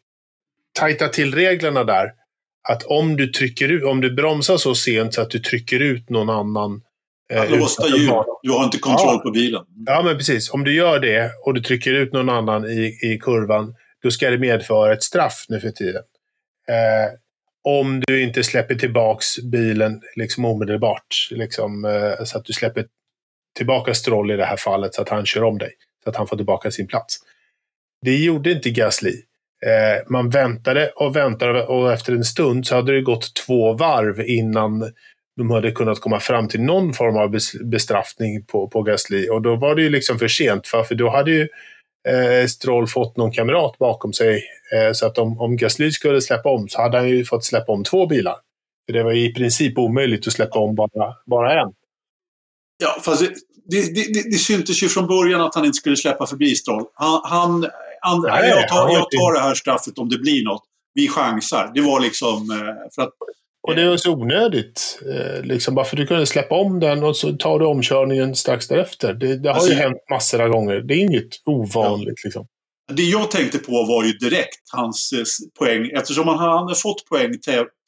tajtat till reglerna där. Att om du trycker ut, om du bromsar så sent så att du trycker ut någon annan. Eh, låsta hjul. Du har inte kontroll ja. på bilen. Ja, men precis. Om du gör det och du trycker ut någon annan i, i kurvan, då ska det medföra ett straff nu för tiden. Eh, om du inte släpper tillbaks bilen liksom omedelbart. Liksom, eh, så att du släpper tillbaka Stroll i det här fallet så att han kör om dig. Så att han får tillbaka sin plats. Det gjorde inte Gasly. Eh, man väntade och väntade och efter en stund så hade det gått två varv innan de hade kunnat komma fram till någon form av bestraffning på, på Gasly. Och då var det ju liksom för sent, för, för då hade ju eh, Stroll fått någon kamrat bakom sig. Eh, så att om, om Gasly skulle släppa om så hade han ju fått släppa om två bilar. För det var i princip omöjligt att släppa om bara, bara en. Ja, fast det, det, det, det syntes ju från början att han inte skulle släppa förbi Stroll. Han, han, han Nej, jag, tar, jag tar det här straffet om det blir något. Vi chansar. Det var liksom eh, för att och det var så onödigt. Eh, liksom, bara för du kunde släppa om den och så tar du omkörningen strax därefter. Det, det har alltså, ju hänt massor av gånger. Det är inget ovanligt. Ja. Liksom. Det jag tänkte på var ju direkt hans eh, poäng. Eftersom han hade fått poäng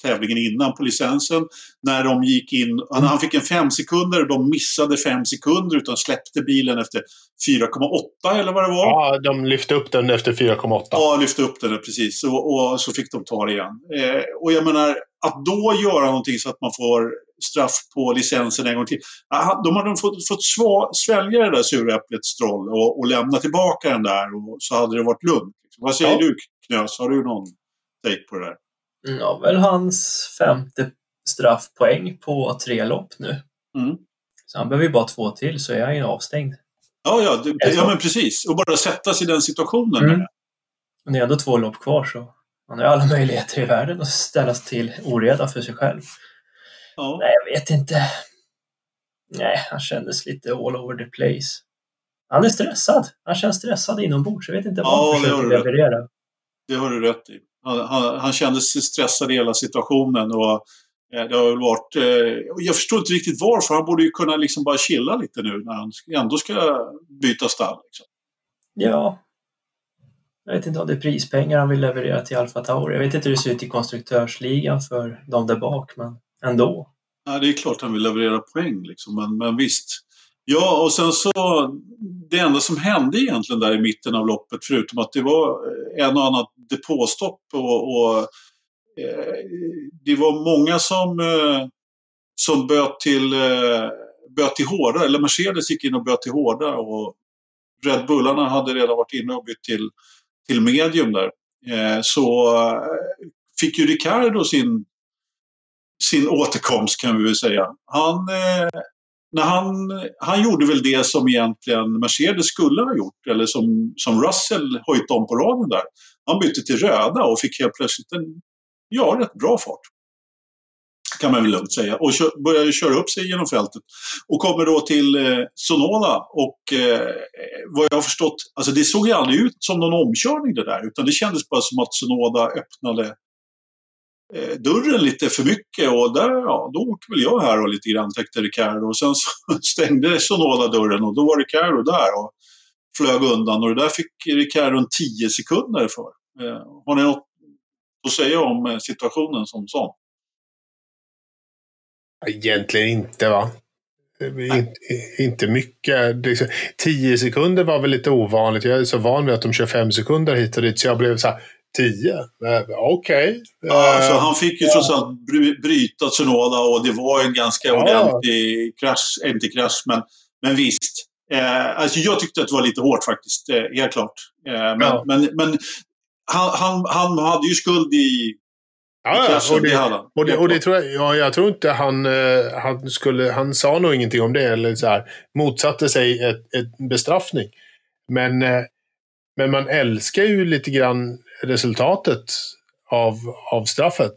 tävlingen innan på licensen. När de gick in, han fick en fem sekunder och de missade fem sekunder utan släppte bilen efter 4,8 eller vad det var. Ja, de lyfte upp den efter 4,8. Ja, lyfte upp den precis. Och, och, så fick de ta det igen. Eh, och jag menar, att då göra någonting så att man får straff på licensen en gång till. De hade fått, fått svälja det där suräpplet Stroll och, och lämna tillbaka den där och så hade det varit lugnt. Vad säger ja. du Knös? Har du någon take på det där? Ja, väl hans femte straffpoäng på tre lopp nu. Mm. Så han behöver ju bara två till så är han ju avstängd. Ja, ja, det, ja men precis. Och bara sätta sig i den situationen. Mm. Men det är ändå två lopp kvar så han har alla möjligheter i världen att ställas till oreda för sig själv. Ja. Nej, jag vet inte. Nej, han kändes lite all over the place. Han är stressad. Han känns stressad inombords. Jag vet inte vad ja, han försöker leverera. Det har du rätt i. Han, han, han kändes stressad i hela situationen. Och eh, det har varit, eh, jag förstår inte riktigt varför. Han borde ju kunna liksom bara chilla lite nu när han ändå ska byta stall. Liksom. Ja, jag vet inte om det är prispengar han vill leverera till Alfa Tauri. Jag vet inte hur det ser ut i konstruktörsligan för de där bak, men ändå. Ja, det är klart han vill leverera poäng, liksom, men, men visst. Ja, och sen så det enda som hände egentligen där i mitten av loppet, förutom att det var eh, en och annan depåstopp och, och eh, det var många som, eh, som böt till, eh, böt till hårda, eller Mercedes gick in och böt till hårda och Red Bullarna hade redan varit inne och bytt till till medium där, eh, så eh, fick ju Ricardo sin, sin återkomst kan vi väl säga. Han, eh, när han, han gjorde väl det som egentligen Mercedes skulle ha gjort, eller som, som Russell höjt om på radion där. Han bytte till röda och fick helt plötsligt en ja, rätt bra fart kan man väl lugnt säga. Och kö, började köra upp sig genom fältet. Och kommer då till eh, Sonoda och eh, vad jag har förstått, alltså det såg ju aldrig ut som någon omkörning det där. Utan det kändes bara som att Sonoda öppnade dörren lite för mycket och där, ja, då åker väl jag här och lite grann täckte Ricardo. Och sen så stängde Sonoda dörren och då var Ricardo där och flög undan. Och det där fick Ricardo en 10 sekunder för. Eh, har ni något att säga om eh, situationen som sån? Egentligen inte va? In, inte mycket. Tio sekunder var väl lite ovanligt. Jag är så van vid att de kör fem sekunder hit och dit så jag blev så här, tio? Eh, okej. Okay. Ja, alltså, han fick ju ja. trots allt bryta Tsunoda och det var en ganska ja. ordentlig krasch. Inte krasch, men, men visst. Eh, alltså jag tyckte att det var lite hårt faktiskt, eh, helt klart. Eh, men, ja. men, men han, han, han hade ju skuld i Ja, och det, och, det, och det tror jag, ja, jag tror inte han, eh, han skulle, han sa nog ingenting om det, eller så här, motsatte sig ett, ett bestraffning. Men, eh, men man älskar ju lite grann resultatet av, av straffet.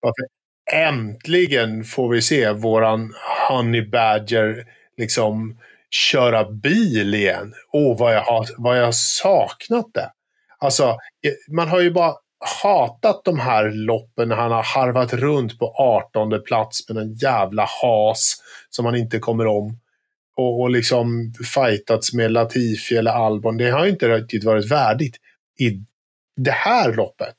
Varför äntligen får vi se våran Honey Badger liksom köra bil igen. Åh, vad jag har, vad jag har saknat det. Alltså, eh, man har ju bara hatat de här loppen när han har harvat runt på 18 plats med en jävla has som han inte kommer om. Och, och liksom fightats med Latifi eller Albon. Det har inte riktigt varit värdigt. I det här loppet,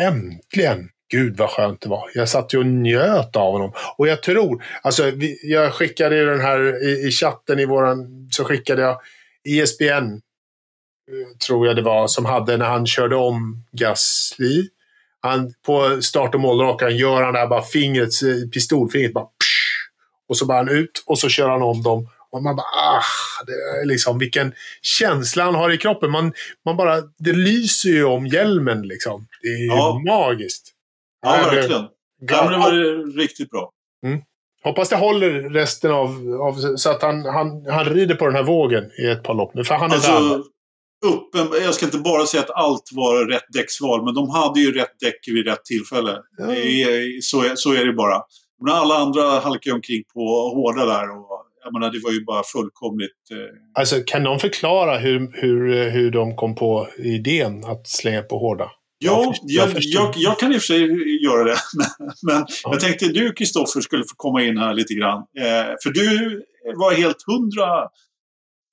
äntligen, Gud vad skönt det var. Jag satt ju och njöt av honom. Och jag tror, alltså vi, jag skickade ju den här i, i, chatten i våran, så skickade jag ESPN eh, tror jag det var, som hade när han körde om Gasly. Han, på start och målrakan gör han det här bara fingret, eh, pistolfingret bara psh, och så bara han ut och så kör han om dem. Och man bara ah, det är liksom vilken känsla han har i kroppen. Man, man bara, det lyser ju om hjälmen liksom. Det är ja. magiskt. Ja, verkligen. Ja, det var riktigt bra. Mm. Hoppas det håller resten av, av så att han, han, han rider på den här vågen i ett par lopp nu. För han är alltså, där uppen, jag ska inte bara säga att allt var rätt däcksval, men de hade ju rätt däck vid rätt tillfälle. Ja. Så, är, så är det bara. Men alla andra halkade omkring på hårda där. Och, jag menar, det var ju bara fullkomligt... Eh... Alltså, kan någon förklara hur, hur, hur de kom på idén att slänga på hårda? Ja, jag, jag, jag, jag, kan i och för sig göra det. Men ja. jag tänkte du, Kristoffer, skulle få komma in här lite grann. Eh, för du var helt hundra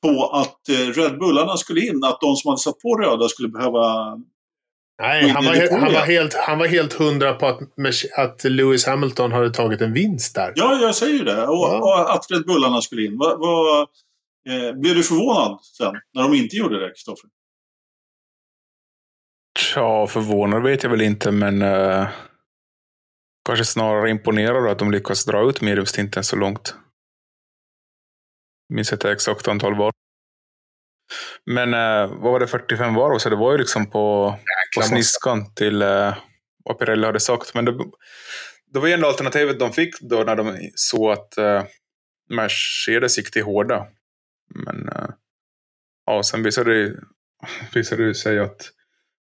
på att eh, Red Bullarna skulle in, att de som hade satt på röda skulle behöva Nej, han var, han, var helt, han var helt hundra på att, att Lewis Hamilton hade tagit en vinst där. Ja, jag säger det. Och, ja. och att Red Bullarna skulle in. Va, va, eh, blev du förvånad sen, när de inte gjorde det, Kristoffer? Ja, förvånad vet jag väl inte, men eh, kanske snarare imponerad att de lyckas dra ut mediumstinten så långt minns inte exakt antal var. Men eh, vad var det, 45 varv? Så det var ju liksom på, på sniskan till eh, vad Pirelli hade sagt. Men det, det var ju ändå alternativet de fick då när de såg att eh, Mercedes gick till hårda. Men eh, ja, sen visade det, visade det sig att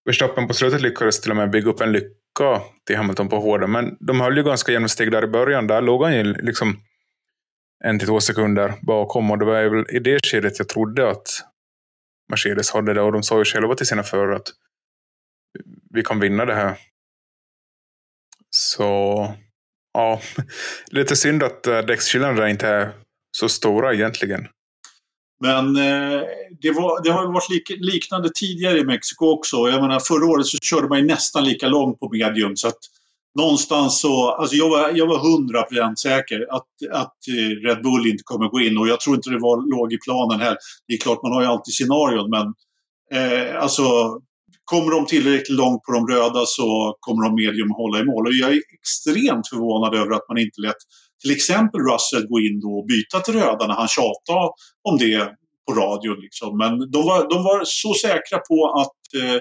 Verstappen på slutet lyckades till och med bygga upp en lycka till Hamilton på hårda. Men de höll ju ganska jämna steg där i början. Där låg han ju liksom en till två sekunder bakom. Och det var väl i det skedet jag trodde att Mercedes hade det. Och de sa ju själva till sina förare att vi kan vinna det här. Så ja, lite synd att eh, däckskillnaderna däcksskillnaderna inte är så stora egentligen. Men eh, det, var, det, har varit lik, liknande tidigare i Mexiko också. Jag menar, förra året så körde man ju nästan lika långt på medium. Så att någonstans så, alltså jag var, jag var 100% säker att, att eh, Red Bull inte kommer gå in och jag tror inte det var, låg i planen här. Det är klart, man har ju alltid scenarion men eh, alltså kommer de tillräckligt långt på de röda så kommer de medium hålla i mål. Och jag är extremt förvånad över att man inte lät till exempel Russell gå in då och byta till röda när han tjatade om det på radion. Liksom. Men de var, de var så säkra på att eh,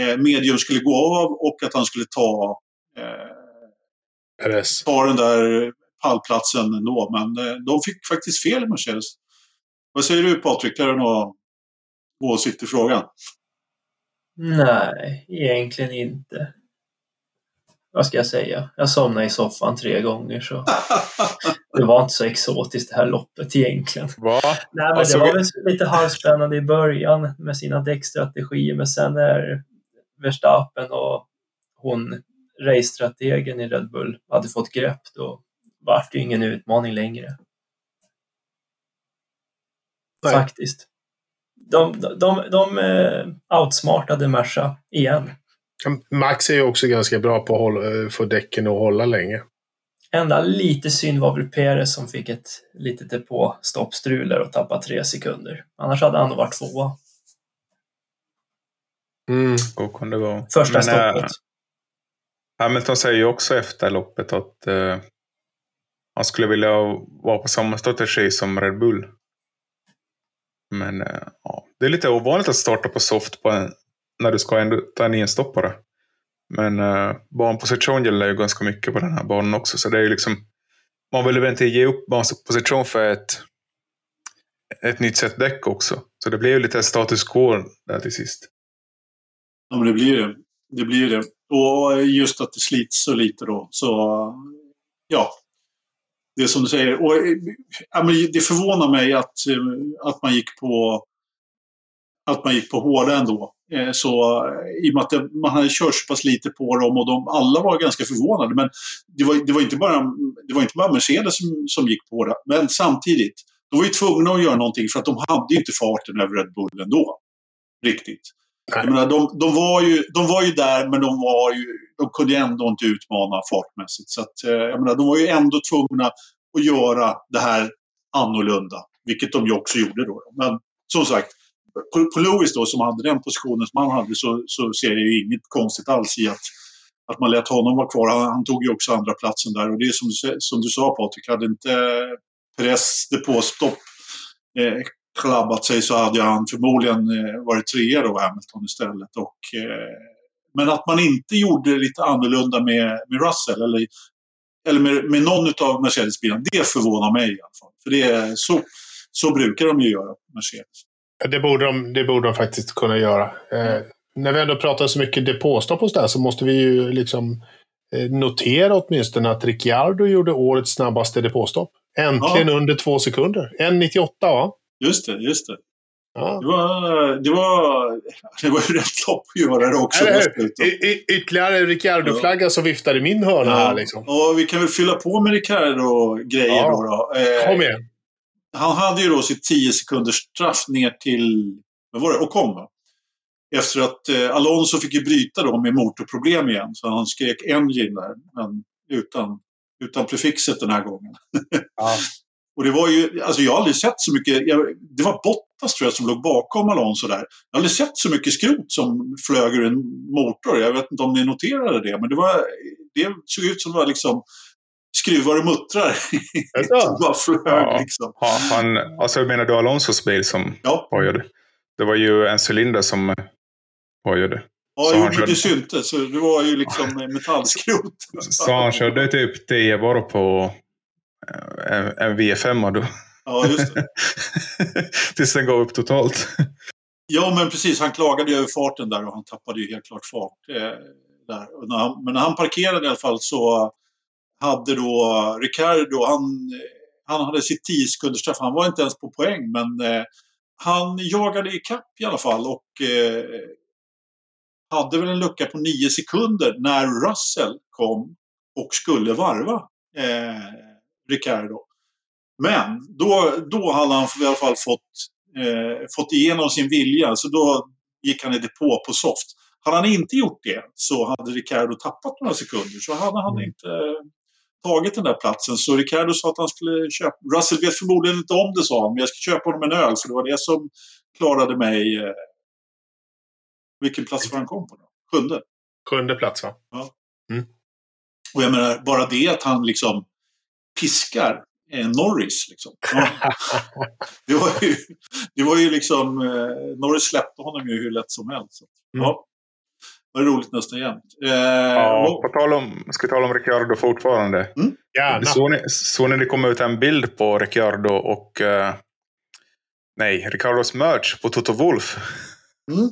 eh medium skulle gå av och att han skulle ta eh, ta den där pallplatsen ändå. Men eh, de fick faktiskt fel i Mercedes. Vad säger du Patrik? Har du någon åsikt i frågan? Nej, egentligen inte. Vad ska jag säga? Jag somnade i soffan tre gånger så det var inte så exotiskt det här loppet egentligen. Va? Nej, men alltså, det var väl lite halvspännande i början med sina däckstrategier men sen när Verstappen och hon racestrategen i Red Bull hade fått grepp, då vart det ingen utmaning längre. Nej. Faktiskt. De, de, de, de eh, outsmartade Merca igen. Max är ju också ganska bra på att hålla, eh, få däcken att hålla länge. Enda lite synd var väl Perez som fick ett litet depåstoppstrul och tappade tre sekunder. Annars hade han nog varit tvåa. Mm. Så kan det vara. Första Men, eh, stoppet. Hamilton säger ju också efter loppet att uh, han skulle vilja vara på samma strategi som Red Bull. Men uh, ja, det är lite ovanligt att starta på soft på en, när du ska ändå ta en enstoppare. Men uh, banposition gäller ju ganska mycket på den här banan också. Så det är ju liksom, man vill väl inte ge upp banposition för ett, ett nytt set däck också. Så det blir ju lite status quo där till sist. Ja, men det blir det. Det blir det. Och just att det slits så lite då. Så ja, det är som du säger. Och, ja, men det förvånar mig att, eh, att man gick på att man gick på hårda ändå. Eh, så, eh, I och med att man hade kört så pass lite på dem och de, alla var ganska förvånade. Men det var, det var, inte, bara, det var inte bara Mercedes som, som gick på hårda. Men samtidigt, de var ju tvungna att göra någonting för att de hade inte farten över Red Bull ändå. Riktigt. Jag menar, de, de, var ju, de var ju där men de, var ju, de kunde ändå inte utmana fartmässigt. Så att, eh, jag menar, de var ju ändå tvungna att göra det här annorlunda. Vilket de ju också gjorde då. Men som sagt, på, på Lewis då som hade den positionen som han hade så, så ser jag ju inget konstigt alls i att, att man lät honom vara kvar. Han, han tog ju också andra platsen där och det är som, som du sa Patrik, hade inte press depåstopp eh, klabbat sig så hade han förmodligen eh, varit trea då, Hamilton istället. Och, eh, men att man inte gjorde lite annorlunda med, med Russell eller, eller med, med någon av Mercedes-bilarna, det förvånar mig i alla fall. För det är så, så brukar de ju göra, Mercedes. Det borde de, det borde de faktiskt kunna göra. Eh, när vi ändå pratar så mycket depåstopp och sådär så måste vi ju liksom eh, notera åtminstone att Ricciardo gjorde årets snabbaste depåstopp. Äntligen ja. under två sekunder. 1.98 va? Just det, just det. Ja. Det, var, det, var, det var ju rätt lopp att göra det också. Y ytterligare Ricciardo-flagga ja. som viftar i min hörna ja. här. Liksom. Och vi kan väl fylla på med Ricciardo-grejer ja. då. då. Eh, Kom igen. Han hade ju då sitt 10 sekunders straff ner till, vad var det, Ocon va? Efter att eh, Alonso fick ju bryta då med motorproblem igen. Så han skrek engine där, men utan, utan prefixet den här gången. Ja. Och det var ju, alltså jag har aldrig sett så mycket, jag, det var Bottas tror jag som låg bakom Alonso där. Jag har aldrig sett så mycket skrot som flög ur en motor. Jag vet inte om ni noterade det, men det, var, det såg ut som det var liksom skruvar och muttrar som bara flög. Ja. Liksom. Ja, han, alltså menar du Alonsos bil som ja. pojade? Det var ju en cylinder som pojade. Ja, jo, men det syntes. Det var ju liksom metallskrot. Så han körde typ 10 bara på en, en V5 då. Ja, just det. Tills den gav upp totalt. Ja, men precis. Han klagade ju över farten där och han tappade ju helt klart fart. Eh, där. När han, men när han parkerade i alla fall så hade då Ricardo, han, han hade sitt 10 sekunders straff. Han var inte ens på poäng, men eh, han jagade i kapp i alla fall och eh, hade väl en lucka på 9 sekunder när Russell kom och skulle varva. Eh, Ricardo. Men då, då hade han i alla fall fått, eh, fått igenom sin vilja, så då gick han i depå på soft. Hade han inte gjort det så hade Ricardo tappat några sekunder, så hade han mm. inte eh, tagit den där platsen. Så Ricardo sa att han skulle köpa... Russell vet förmodligen inte om det, sa han, men jag ska köpa honom en öl, för det var det som klarade mig. Eh, vilken plats var han kom på då? Sjunde? Sjunde plats, va? Ja. Mm. Och jag menar, bara det att han liksom piskar eh, Norris. Liksom. Det, var ju, det var ju liksom, eh, Norris släppte honom ju hur lätt som helst. Mm. Ja. Det var roligt nästan jämt. Eh, ja, och... på tal om, ska vi tala om Ricciardo fortfarande. Mm? Gärna. Såg ni, så det kom ut en bild på Ricciardo och eh, nej, Ricciardos merch på Toto Wolf. Mm.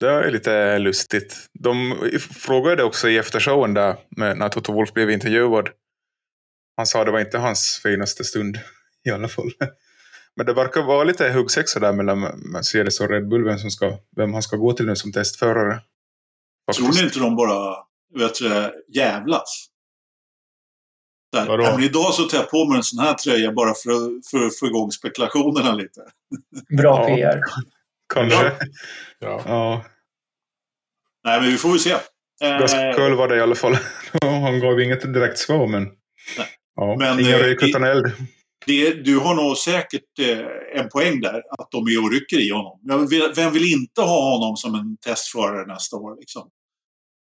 Det är lite lustigt. De frågade också i eftershowen där, när Toto Wolf blev intervjuad han sa att det var inte hans finaste stund i alla fall. Men det verkar vara lite huggsexa där mellan Mercedes och Red Bull, vem, som ska, vem han ska gå till nu som testförare. Faktiskt. Tror ni inte de bara vet du, jävlas? Där. Ja, men idag så tar jag på mig en sån här tröja bara för att, för att få igång spekulationerna lite. Bra ja. PR. Kanske. Ja. ja. Nej, men vi får väl se. Ganska kul var det i alla fall. Han gav inget direkt svar, men... Nej. Ja, Men, inga rök utan eld. Det, du har nog säkert eh, en poäng där, att de är och rycker i honom. Vem vill inte ha honom som en testförare nästa år? Liksom?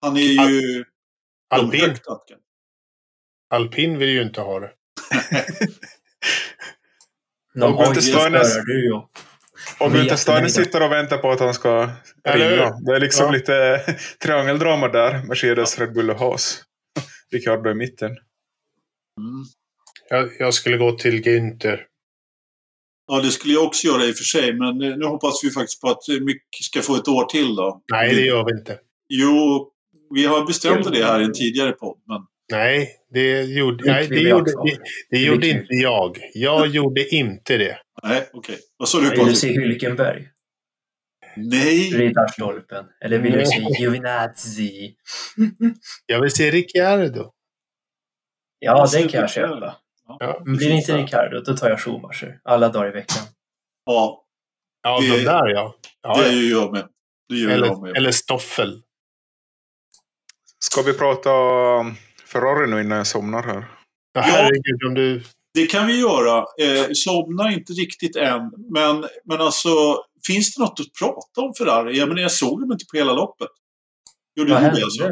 Han är ju... Al Alpin. Alpin vill ju inte ha det. de har du ja. Och Gunther Steiner sitter och väntar på att han ska ringa. Det är liksom ja. lite triangeldrama där. Mercedes, Red Bull och Haas. Ricardo i mitten. Mm. Jag, jag, skulle gå till Günther. Ja, det skulle jag också göra i och för sig. Men nu hoppas vi faktiskt på att mycket ska få ett år till då. Nej, det gör vi inte. Jo, vi har bestämt det här i en tidigare podd. Men... Nej, det gjorde, nej, det gjorde, det, det gjorde inte jag. Jag gjorde inte det. Nej, okej. Okay. Vad sa du? Vill du se Hylkenberg? Nej! Riddarstolpen. Eller vill du se Giovinazzi? jag vill se Ricciardo. Ja, den kan jag köpa. Ja, Blir det inte Ricciardo, då tar jag Schumacher. Alla dagar i veckan. Ja. Ja, det, de där ja. ja det gör jag med. Det gör eller, jag med. eller Stoffel. Ska vi prata Ferrari nu innan jag somnar här? Ja, herregud, om du... Det kan vi göra. Eh, somna inte riktigt än. Men, men alltså, finns det något att prata om Ferrari? Jag, menar, jag såg dem inte på hela loppet. Gjorde Vad hände? Alltså?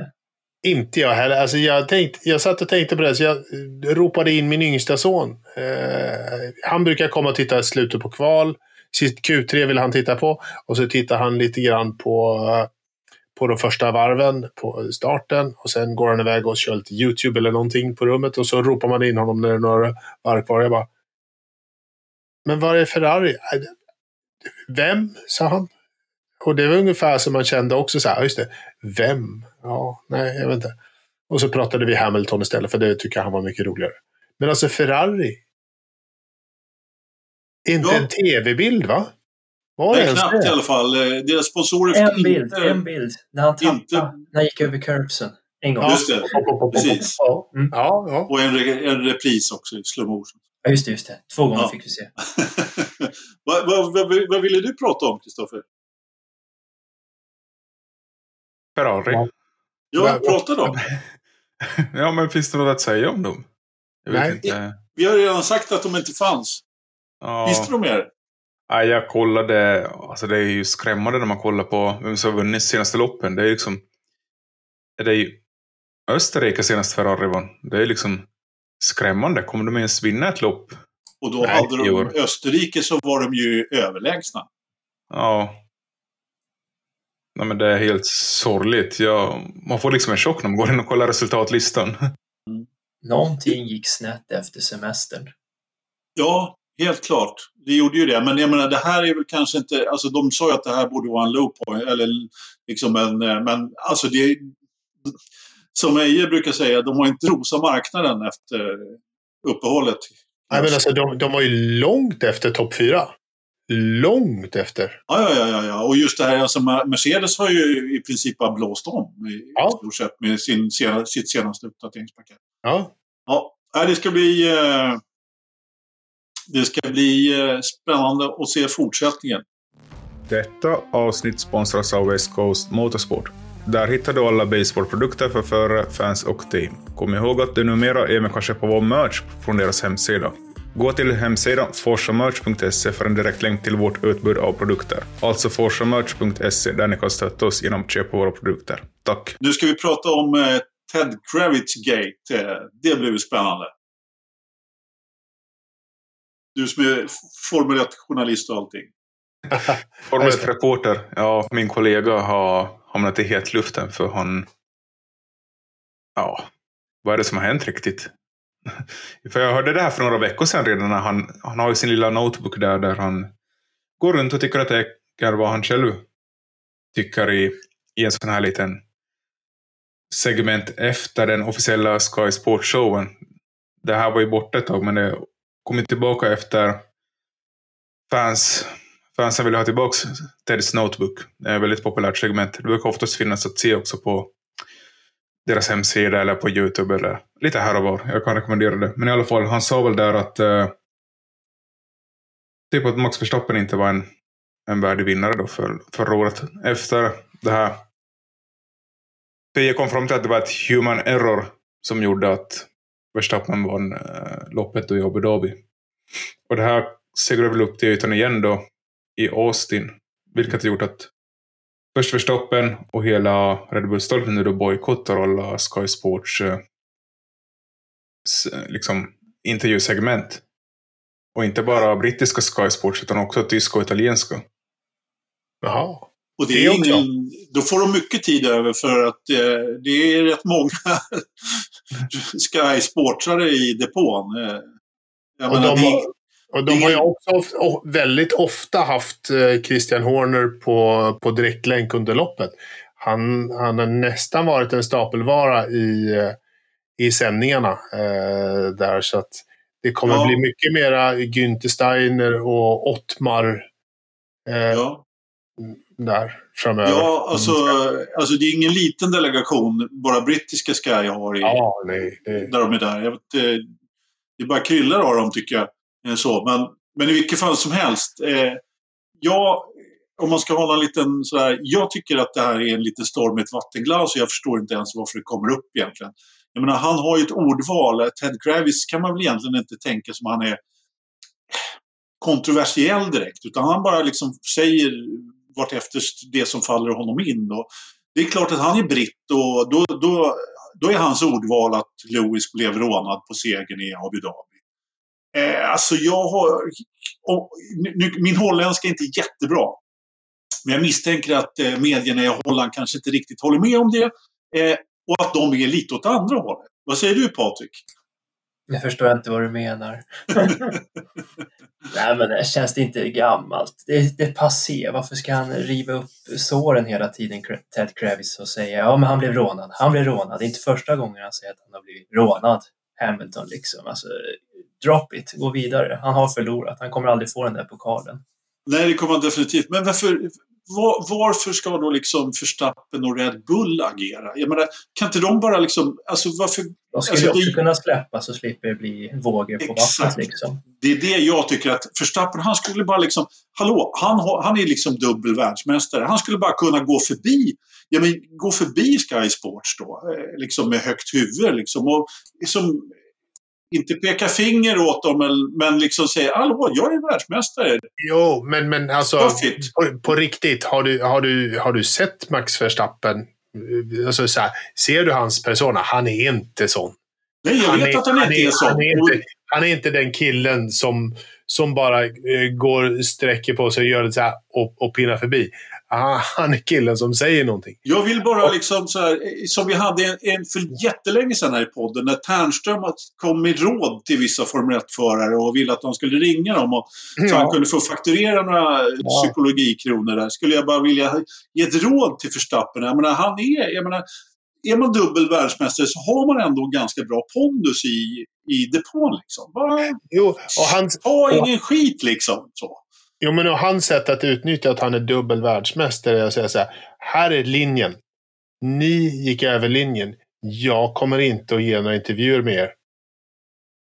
Inte jag heller. Alltså jag, tänkte, jag satt och tänkte på det, så jag ropade in min yngsta son. Eh, han brukar komma och titta i slutet på kval. Sitt Q3 vill han titta på. Och så tittar han lite grann på på de första varven på starten och sen går han iväg och kör lite YouTube eller någonting på rummet och så ropar man in honom när det är några varv kvar. Jag bara, men var är Ferrari? Äh, vem? sa han. Och det var ungefär som man kände också så här, just det, vem? Ja, nej, jag vet inte. Och så pratade vi Hamilton istället, för det tycker han var mycket roligare. Men alltså Ferrari. Inte ja. en tv-bild va? Var det knappt det? i alla fall. Eh, deras sponsorer En fick bild, inte, en bild. När han tappade, inte... när han gick över curbsen. En gång. Just det, precis. Mm. Ja, ja. Och en, en repris också i slow motion. Ja, just det. Just det. Två gånger ja. fick vi se. vad, vad, vad, vad ville du prata om, Kristoffer? Ferrari. Ja, prata då. ja, men finns det något att säga om dem? Nej. Vi har redan sagt att de inte fanns. Ja. Det något mer? Ja, jag kollade, alltså det är ju skrämmande när man kollar på vem som har vunnit senaste loppen. Det är liksom, det är ju Österrike senast Ferrari vann. Det är liksom skrämmande. Kommer de ens vinna ett lopp? Och då Nej, hade de Österrike så var de ju överlägsna. Ja. Nej, men det är helt sorgligt. Jag, man får liksom en chock när man går in och kollar resultatlistan. Mm. Någonting gick snett efter semestern. Ja, Helt klart, det gjorde ju det. Men jag menar, det här är väl kanske inte... Alltså de sa ju att det här borde vara en low point, eller liksom en... Eh, men alltså det... Som Eje brukar säga, de har inte rosat marknaden efter uppehållet. Nej, men alltså de, de var ju långt efter topp fyra. Långt efter. Ja, ja, ja, ja. Och just det här, alltså Mercedes har ju i princip bara blåst om i, ja. stort sett med sin, sitt senaste uppdateringspaket. Ja. Ja, det ska bli... Eh, det ska bli eh, spännande att se fortsättningen. Detta avsnitt sponsras av West Coast Motorsport. Där hittar du alla baseboardprodukter för förare, fans och team. Kom ihåg att du numera även kan köpa vår merch från deras hemsida. Gå till hemsidan forsamerch.se för en direkt länk till vårt utbud av produkter. Alltså forsamerch.se där ni kan stötta oss genom att köpa våra produkter. Tack! Nu ska vi prata om eh, Ted Kravitz Gate. Eh, det blir spännande. Du som är Formel 1-journalist och allting. Formel 1-reporter. Ja, min kollega har hamnat i hetluften för han... Ja, vad är det som har hänt riktigt? För jag hörde det här för några veckor sedan redan. När han, han har ju sin lilla notebook där, där han går runt och tycker att det är vad han själv tycker i, i en sån här liten segment efter den officiella Sky Sports-showen. Det här var ju borta ett tag, men det kom tillbaka efter fans. Fansen ville ha tillbaka Teds Notebook. Det är ett väldigt populärt segment. Det brukar oftast finnas att se också på deras hemsida eller på YouTube eller lite här och var. Jag kan rekommendera det. Men i alla fall, han sa väl där att uh, typ att Max Verstappen inte var en, en värdig vinnare då för, förra året. Efter det här. PJ jag kom fram till att det var ett human error som gjorde att Verstappen vann äh, loppet i Abu Dhabi. Och det här segrade väl upp till ytan igen då i Austin. Vilket har gjort att först Verstappen och hela Red Bull-stolpen nu då bojkottar alla Sky Sports äh, liksom intervjusegment. Och inte bara brittiska Sky Sports utan också tyska och italienska. Jaha. Och det är ingen, då får de mycket tid över för att eh, det är rätt många Sky Sportsare i depån. Eh, och, de, det, och de har ju också väldigt ofta haft eh, Christian Horner på, på direktlänk under loppet. Han, han har nästan varit en stapelvara i, eh, i sändningarna eh, där. Så att det kommer ja. bli mycket mera Günther Steiner och Ottmar eh, ja. där framöver. Ja, alltså, alltså det är ingen liten delegation bara brittiska Sky har i, ja, nej, det... där de är där. Vet, det bara kryllar av dem tycker jag. Eh, så, men, men i vilket fall som helst. Eh, jag, om man ska hålla en liten sådär. Jag tycker att det här är en liten storm i ett vattenglas och jag förstår inte ens varför det kommer upp egentligen. Jag menar, han har ju ett ordval. Ted Gravis kan man väl egentligen inte tänka som han är kontroversiell direkt. Utan han bara liksom säger vartefter det som faller honom in. Och det är klart att han är britt och då, då, då är hans ordval att Lewis blev rånad på segern i Abu Dhabi. Eh, alltså jag har... Och, nu, min holländska är inte jättebra. Men jag misstänker att eh, medierna i Holland kanske inte riktigt håller med om det. Eh, och att de är lite åt andra hållet. Vad säger du Patrik? Jag förstår inte vad du menar. Nej men det känns det inte gammalt. Det, det är passé. Varför ska han riva upp såren hela tiden, Ted Kravis, och säga ja men han blev rånad. Han blev rånad. Det är inte första gången han säger att han har blivit rånad. Hamilton liksom. Alltså, drop it, gå vidare. Han har förlorat. Han kommer aldrig få den där pokalen. Nej, det kommer han definitivt. Men varför, var, varför ska då liksom Verstappen och Red Bull agera? Jag menar, kan inte de bara liksom... Alltså varför... De skulle alltså, också det, kunna släppa så slipper det bli vågor på vattnet. Liksom. Det är det jag tycker att Verstappen, han skulle bara liksom... Hallå, han, han är liksom dubbel världsmästare. Han skulle bara kunna gå förbi ja, men gå förbi Sky Sports då, eh, liksom med högt huvud. Liksom, och liksom, inte peka finger åt dem, men liksom säga hallå, jag är världsmästare. Jo, men, men alltså på, på, riktigt, har du, har, du, har du sett Max Verstappen? Alltså, så här, ser du hans persona? Han är inte sån. Nej, jag vet är, att han, han inte är, är sån. Han är inte, han är inte den killen som, som bara eh, går, sträcker på sig och gör det så här och, och pinnar förbi. Ah, han är killen som säger någonting. Jag vill bara liksom så här, som vi hade en, en för jättelänge sedan här i podden, när Ternström kom med råd till vissa Formel 1-förare och ville att de skulle ringa dem och, ja. så han kunde få fakturera några ja. psykologikronor där. Skulle jag bara vilja ge ett råd till Verstappen. Jag menar, han är, jag menar, är man dubbel världsmästare så har man ändå ganska bra pondus i, i depån. Liksom. Bara, jo, och han, ta ingen och, skit liksom. Så. Jo, men hans sätt att utnyttja att han är dubbel världsmästare är att säga så här. Här är linjen. Ni gick över linjen. Jag kommer inte att ge några intervjuer med er.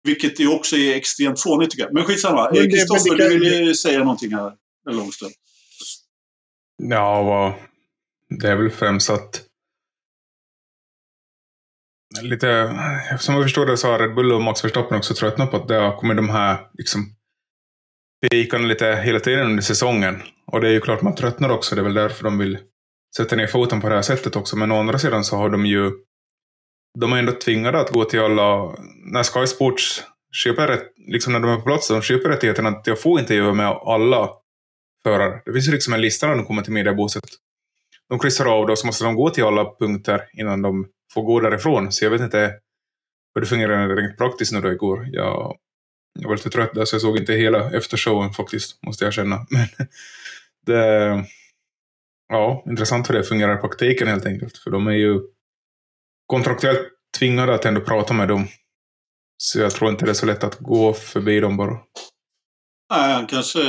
Vilket ju också är extremt fånigt tycker jag. Men skitsamma. Kristoffer, du ville säga någonting här. Långström. Ja, det är väl främst att lite, som jag förstår det så har Red Bull och Max Verstappen också tröttnat på att det har kommit de här liksom, fejkarna lite hela tiden under säsongen. Och det är ju klart man tröttnar också. Det är väl därför de vill sätta ner foten på det här sättet också. Men å andra sidan så har de ju de är ändå tvingade att gå till alla, när Sky Sports köper rätt, liksom när de är på plats, de köper rättigheterna att jag får intervjua med alla förare. Det finns ju liksom en lista när de kommer till mediebåset. De kryssar av då, så måste de gå till alla punkter innan de får gå därifrån. Så jag vet inte hur det fungerar rent praktiskt nu då igår. Jag jag var lite trött där så jag såg inte hela eftershowen faktiskt, måste jag känna. Men det, ja, intressant hur det fungerar i praktiken helt enkelt. För de är ju kontraktuellt tvingade att ändå prata med dem. Så jag tror inte det är så lätt att gå förbi dem bara. Nej, han kanske,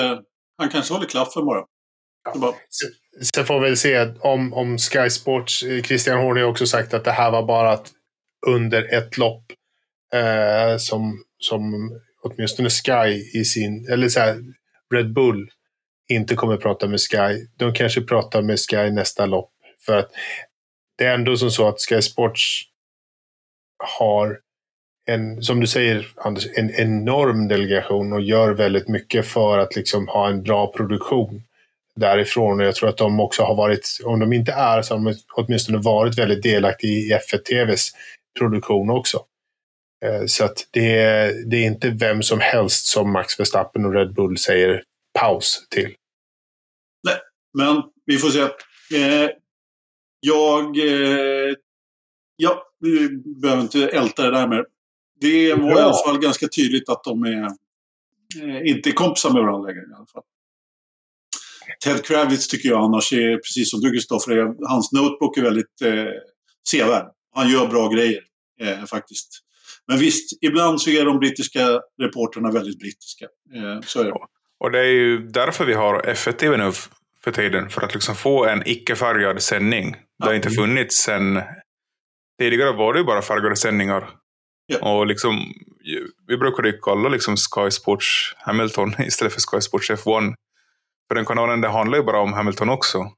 han kanske håller klaffen bara. bara... Sen får vi väl se om, om Sky Sports, Christian Horner har också sagt att det här var bara att under ett lopp eh, som, som åtminstone Sky i sin, eller så här, Red Bull inte kommer prata med Sky. De kanske pratar med Sky nästa lopp. För att det är ändå som så att Sky Sports har en, som du säger Anders, en enorm delegation och gör väldigt mycket för att liksom ha en bra produktion därifrån. Och jag tror att de också har varit, om de inte är, så har de åtminstone varit väldigt delaktiga i F1 TVs produktion också. Eh, så att det, det är inte vem som helst som Max Verstappen och Red Bull säger paus till. Nej, men vi får se. Eh, jag... Eh, ja, vi behöver inte älta det där mer. Det var ja. i alla fall ganska tydligt att de är eh, inte kompisar med varandra längre i alla fall. Ted Kravitz tycker jag annars är, precis som du Kristoffer, hans notebook är väldigt eh, sevärd. Han gör bra grejer eh, faktiskt. Men visst, ibland så är de brittiska reporterna väldigt brittiska. Eh, så är det. Och det är ju därför vi har F1 TV nu för tiden. För att liksom få en icke-färgad sändning. Det har inte funnits sen... Tidigare var det ju bara färgade sändningar. Ja. Och liksom, vi brukade ju kolla liksom Sky Sports Hamilton istället för Sky Sports F1. För den kanalen det handlar ju bara om Hamilton också.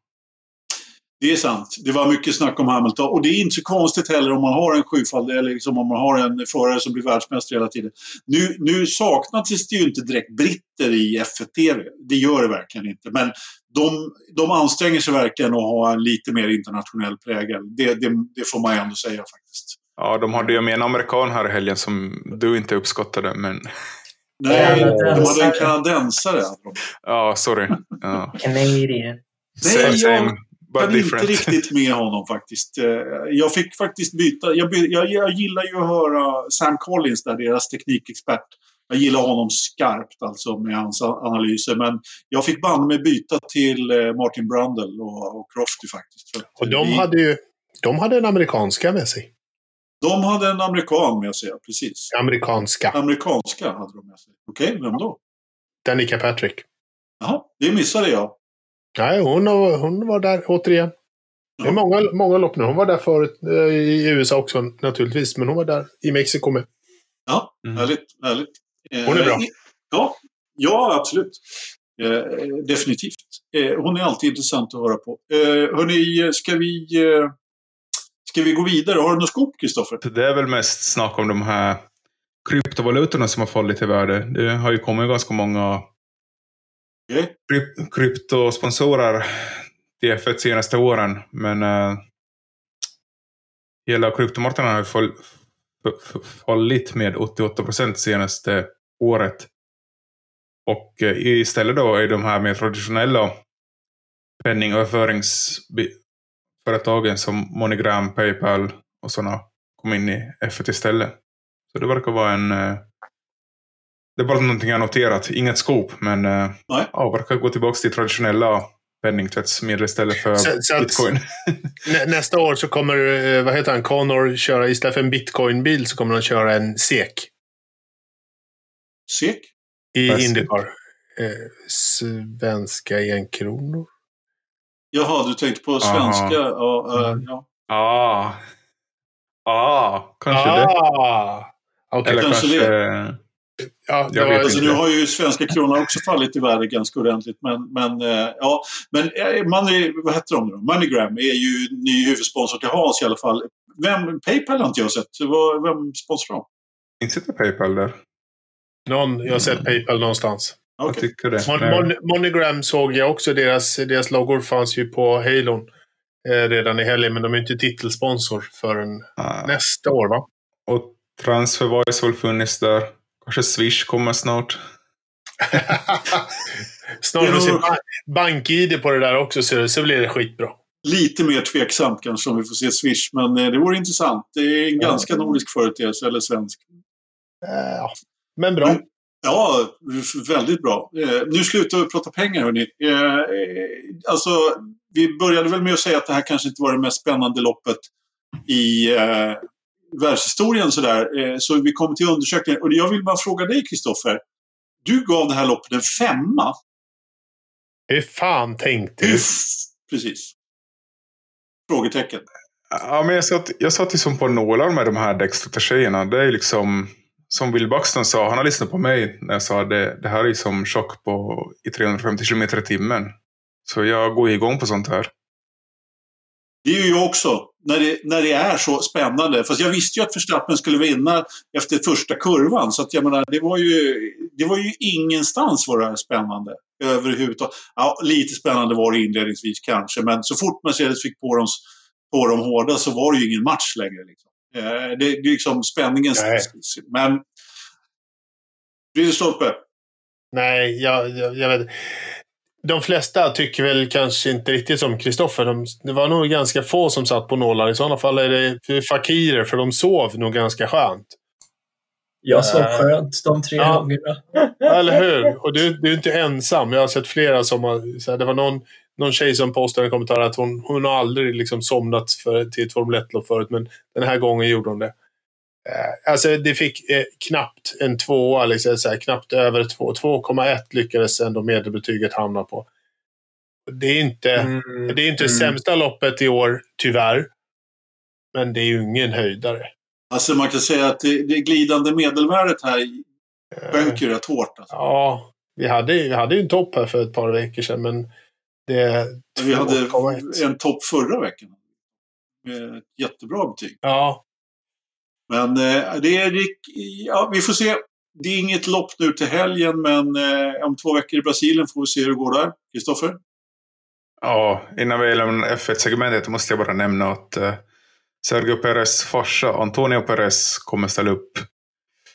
Det är sant. Det var mycket snack om Hamilton. Och det är inte så konstigt heller om man har en sjufaldig, eller liksom om man har en förare som blir världsmästare hela tiden. Nu, nu saknas det ju inte direkt britter i F1-TV. Det gör det verkligen inte. Men de, de anstränger sig verkligen att ha en lite mer internationell prägel. Det, det, det får man ändå säga faktiskt. Ja, de hade ju med en amerikan här i helgen som du inte uppskattade, men... Nej, de hade en kanadensare. Ja, sorry. Ja. Canadian. Nej, jag, kan different. inte riktigt med honom faktiskt. Eh, jag fick faktiskt byta. Jag, jag, jag gillar ju att höra Sam Collins, där, deras teknikexpert. Jag gillar honom skarpt alltså med hans analyser. Men jag fick banne mig byta till eh, Martin Brundle och, och Crofty faktiskt. och de vi, hade ju de hade en amerikanska med sig. De hade en amerikan med sig, precis. Amerikanska. Amerikanska hade de med sig. Okej, okay, vem då? Danica Patrick. Jaha, det missade jag. Nej, hon, hon var där återigen. Det är många, många lopp nu. Hon var där förut eh, i USA också naturligtvis, men hon var där i Mexiko med. Ja, mm. härligt. härligt. Hon är bra. Eh, ja, ja absolut. Eh, definitivt. Eh, hon är alltid intressant att höra på. Eh, hörni, ska vi, eh, ska vi gå vidare? Har du något skop, Kristoffer? Det är väl mest snack om de här kryptovalutorna som har fallit i värde. Det har ju kommit ganska många Okay. kryptosponsorer till F1 senaste åren. Men uh, hela kryptomarknaden har fall, fallit med 88 procent senaste året. Och uh, istället då är de här mer traditionella penningöverföringsföretagen som Monogram, Paypal och sådana kom in i F1 istället. Så det verkar vara en uh, det är bara någonting jag noterat. Inget skop, men eh, Nej. ja, verkar gå tillbaka till traditionella penningtvättsmedel istället för så, så bitcoin. nä, nästa år så kommer, eh, vad heter han, Connor köra, istället för en bitcoinbil så kommer han köra en SEK. SEK? I Indycar. Eh, svenska enkronor. Jaha, du tänkte på svenska? Ja. Uh, ja. Ah. Ah, kanske ah. det. Okay. Eller kanske, kanske det. Ja, jag vet alltså, nu har ju svenska kronan också fallit i värde ganska ordentligt. Men, men, eh, ja, men eh, money, vad heter de då? Moneygram är ju ny huvudsponsor till Hans i alla fall. Vem, Paypal har inte jag sett. Vem sponsrar de? Inte sitter Paypal där. Någon, jag har sett Paypal någonstans. Okay. Jag tycker det. Mon, Mon, Monogram såg jag också. Deras, deras loggor fanns ju på Halon eh, redan i helgen. Men de är inte titelsponsor förrän ah. nästa år va? Och Transferwise har väl funnits där. Kanske Swish kommer snart. snart får se bank-id på det där också så, så blir det skitbra. Lite mer tveksamt kanske om vi får se Swish, men eh, det vore intressant. Det är en ganska nordisk företeelse, eller svensk. Eh, ja, men bra. Men, ja, väldigt bra. Eh, nu slutar vi prata pengar hörni. alltså, vi började väl med att säga att det här kanske inte var det mest spännande loppet i världshistorien sådär. Eh, så vi kommer till undersökningen. Och jag vill bara fråga dig Kristoffer. Du gav det här loppet en femma. Hur fan tänkte du? Precis. Frågetecken. Ja, men jag satt, jag satt liksom på nålar med de här däckstrategierna. Det är liksom, som Will Buxton sa, han har lyssnat på mig när jag sa att det, det här är som chock på, i 350 km i timmen. Så jag går igång på sånt här. Det är ju jag också, när det, när det är så spännande. Fast jag visste ju att Verstappen skulle vinna efter första kurvan. Så att jag menar, det var ju, det var ju ingenstans var det här spännande överhuvudtaget. Ja, lite spännande var det inledningsvis kanske, men så fort Mercedes fick på dem, på dem hårda så var det ju ingen match längre. Liksom. Eh, det, det är liksom spänningen. Men... Ridderstolpe? Nej, jag, jag, jag vet de flesta tycker väl kanske inte riktigt som Kristoffer. De, det var nog ganska få som satt på nålar. I sådana fall är det fakirer, för de sov nog ganska skönt. Jag sov uh, skönt de tre ja. gångerna. Eller hur? Och du, du är inte ensam. Jag har sett flera som har... Så här, det var någon, någon tjej som postade en kommentar att hon, hon har aldrig liksom somnat för, till ett Formel 1-lopp förut, men den här gången gjorde hon det. Uh, alltså, det fick eh, knappt en tvåa, liksom, så här, knappt över två. 2,1 lyckades ändå medelbetyget hamna på. Det är inte, mm, det, är inte mm. sämsta loppet i år, tyvärr. Men det är ju ingen höjdare. Alltså man kan säga att det, det glidande medelvärdet här sjönk ju rätt hårt. Alltså. Ja, vi hade, vi hade ju en topp här för ett par veckor sedan, men det... Vi hade en topp förra veckan. Med ett jättebra betyg. Ja. Men eh, det är... Ja, vi får se. Det är inget lopp nu till helgen, men eh, om två veckor i Brasilien får vi se hur det går där. Kristoffer? Ja, innan vi lämnar F1-segmentet måste jag bara nämna att eh, Sergio Perez farsa Antonio Perez kommer ställa upp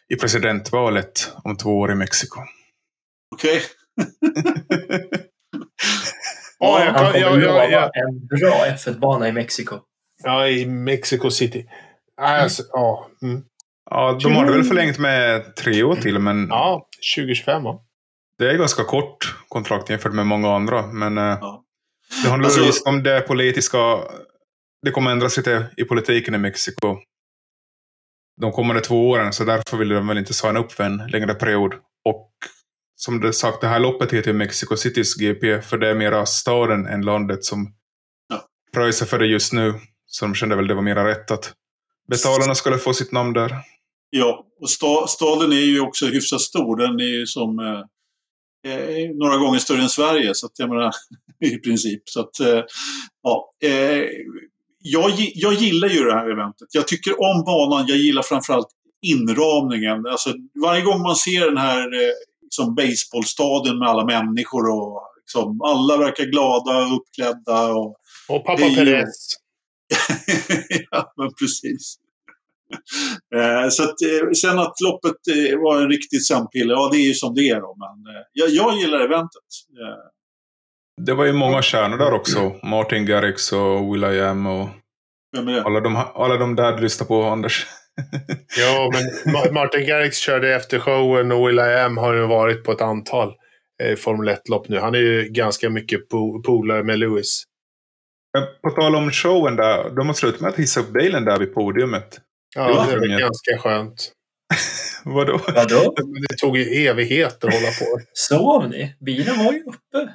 i presidentvalet om två år i Mexiko. Okej. Okay. ja, han kommer ja, ja, ja, en bra F1-bana i Mexiko. Ja, i Mexico City. Alltså, mm. ja. Mm. ja, de har väl förlängt med tre år till, men... Ja, 2025 ja. Det är ganska kort kontrakt jämfört med många andra, men... Eh, ja. Det handlar alltså, just om det politiska det kommer ändras lite i politiken i Mexiko de kommande två åren, så därför vill de väl inte signa upp för en längre period. Och som du sagt, det här loppet heter Mexico Citys GP, för det är mera staden än landet som ja. pröjsar för det just nu. Så de kände väl det var mera rätt att betalarna skulle få sitt namn där. Ja, och sta staden är ju också hyfsat stor. Den är ju som eh, eh några gånger större än Sverige, så att jag menar i princip. Så att, eh, ja, eh, jag, jag gillar ju det här eventet. Jag tycker om banan. Jag gillar framförallt inramningen. Alltså, varje gång man ser den här eh, liksom baseballstadion med alla människor och liksom, alla verkar glada och uppklädda. Och, och pappa Perez. ja, men precis. Eh, så att, eh, sen att loppet eh, var en riktigt sömnpiller, ja det är ju som det är då. Men eh, jag, jag gillar eventet. Eh, det var ju många stjärnor där också. Martin Garrix och Will.i.am och alla de, alla de där du lyssnar på, Anders. ja, men Martin Garrix körde efter showen och Will.i.am har ju varit på ett antal eh, Formel 1-lopp nu. Han är ju ganska mycket po polare med Lewis. På tal om showen där, de har slutat med att hissa upp bilen där vid podiumet. Ja, det är ganska skönt. Vadå? Vadå? Det tog ju evigheter att hålla på. Sov ni? Bilen var ju uppe.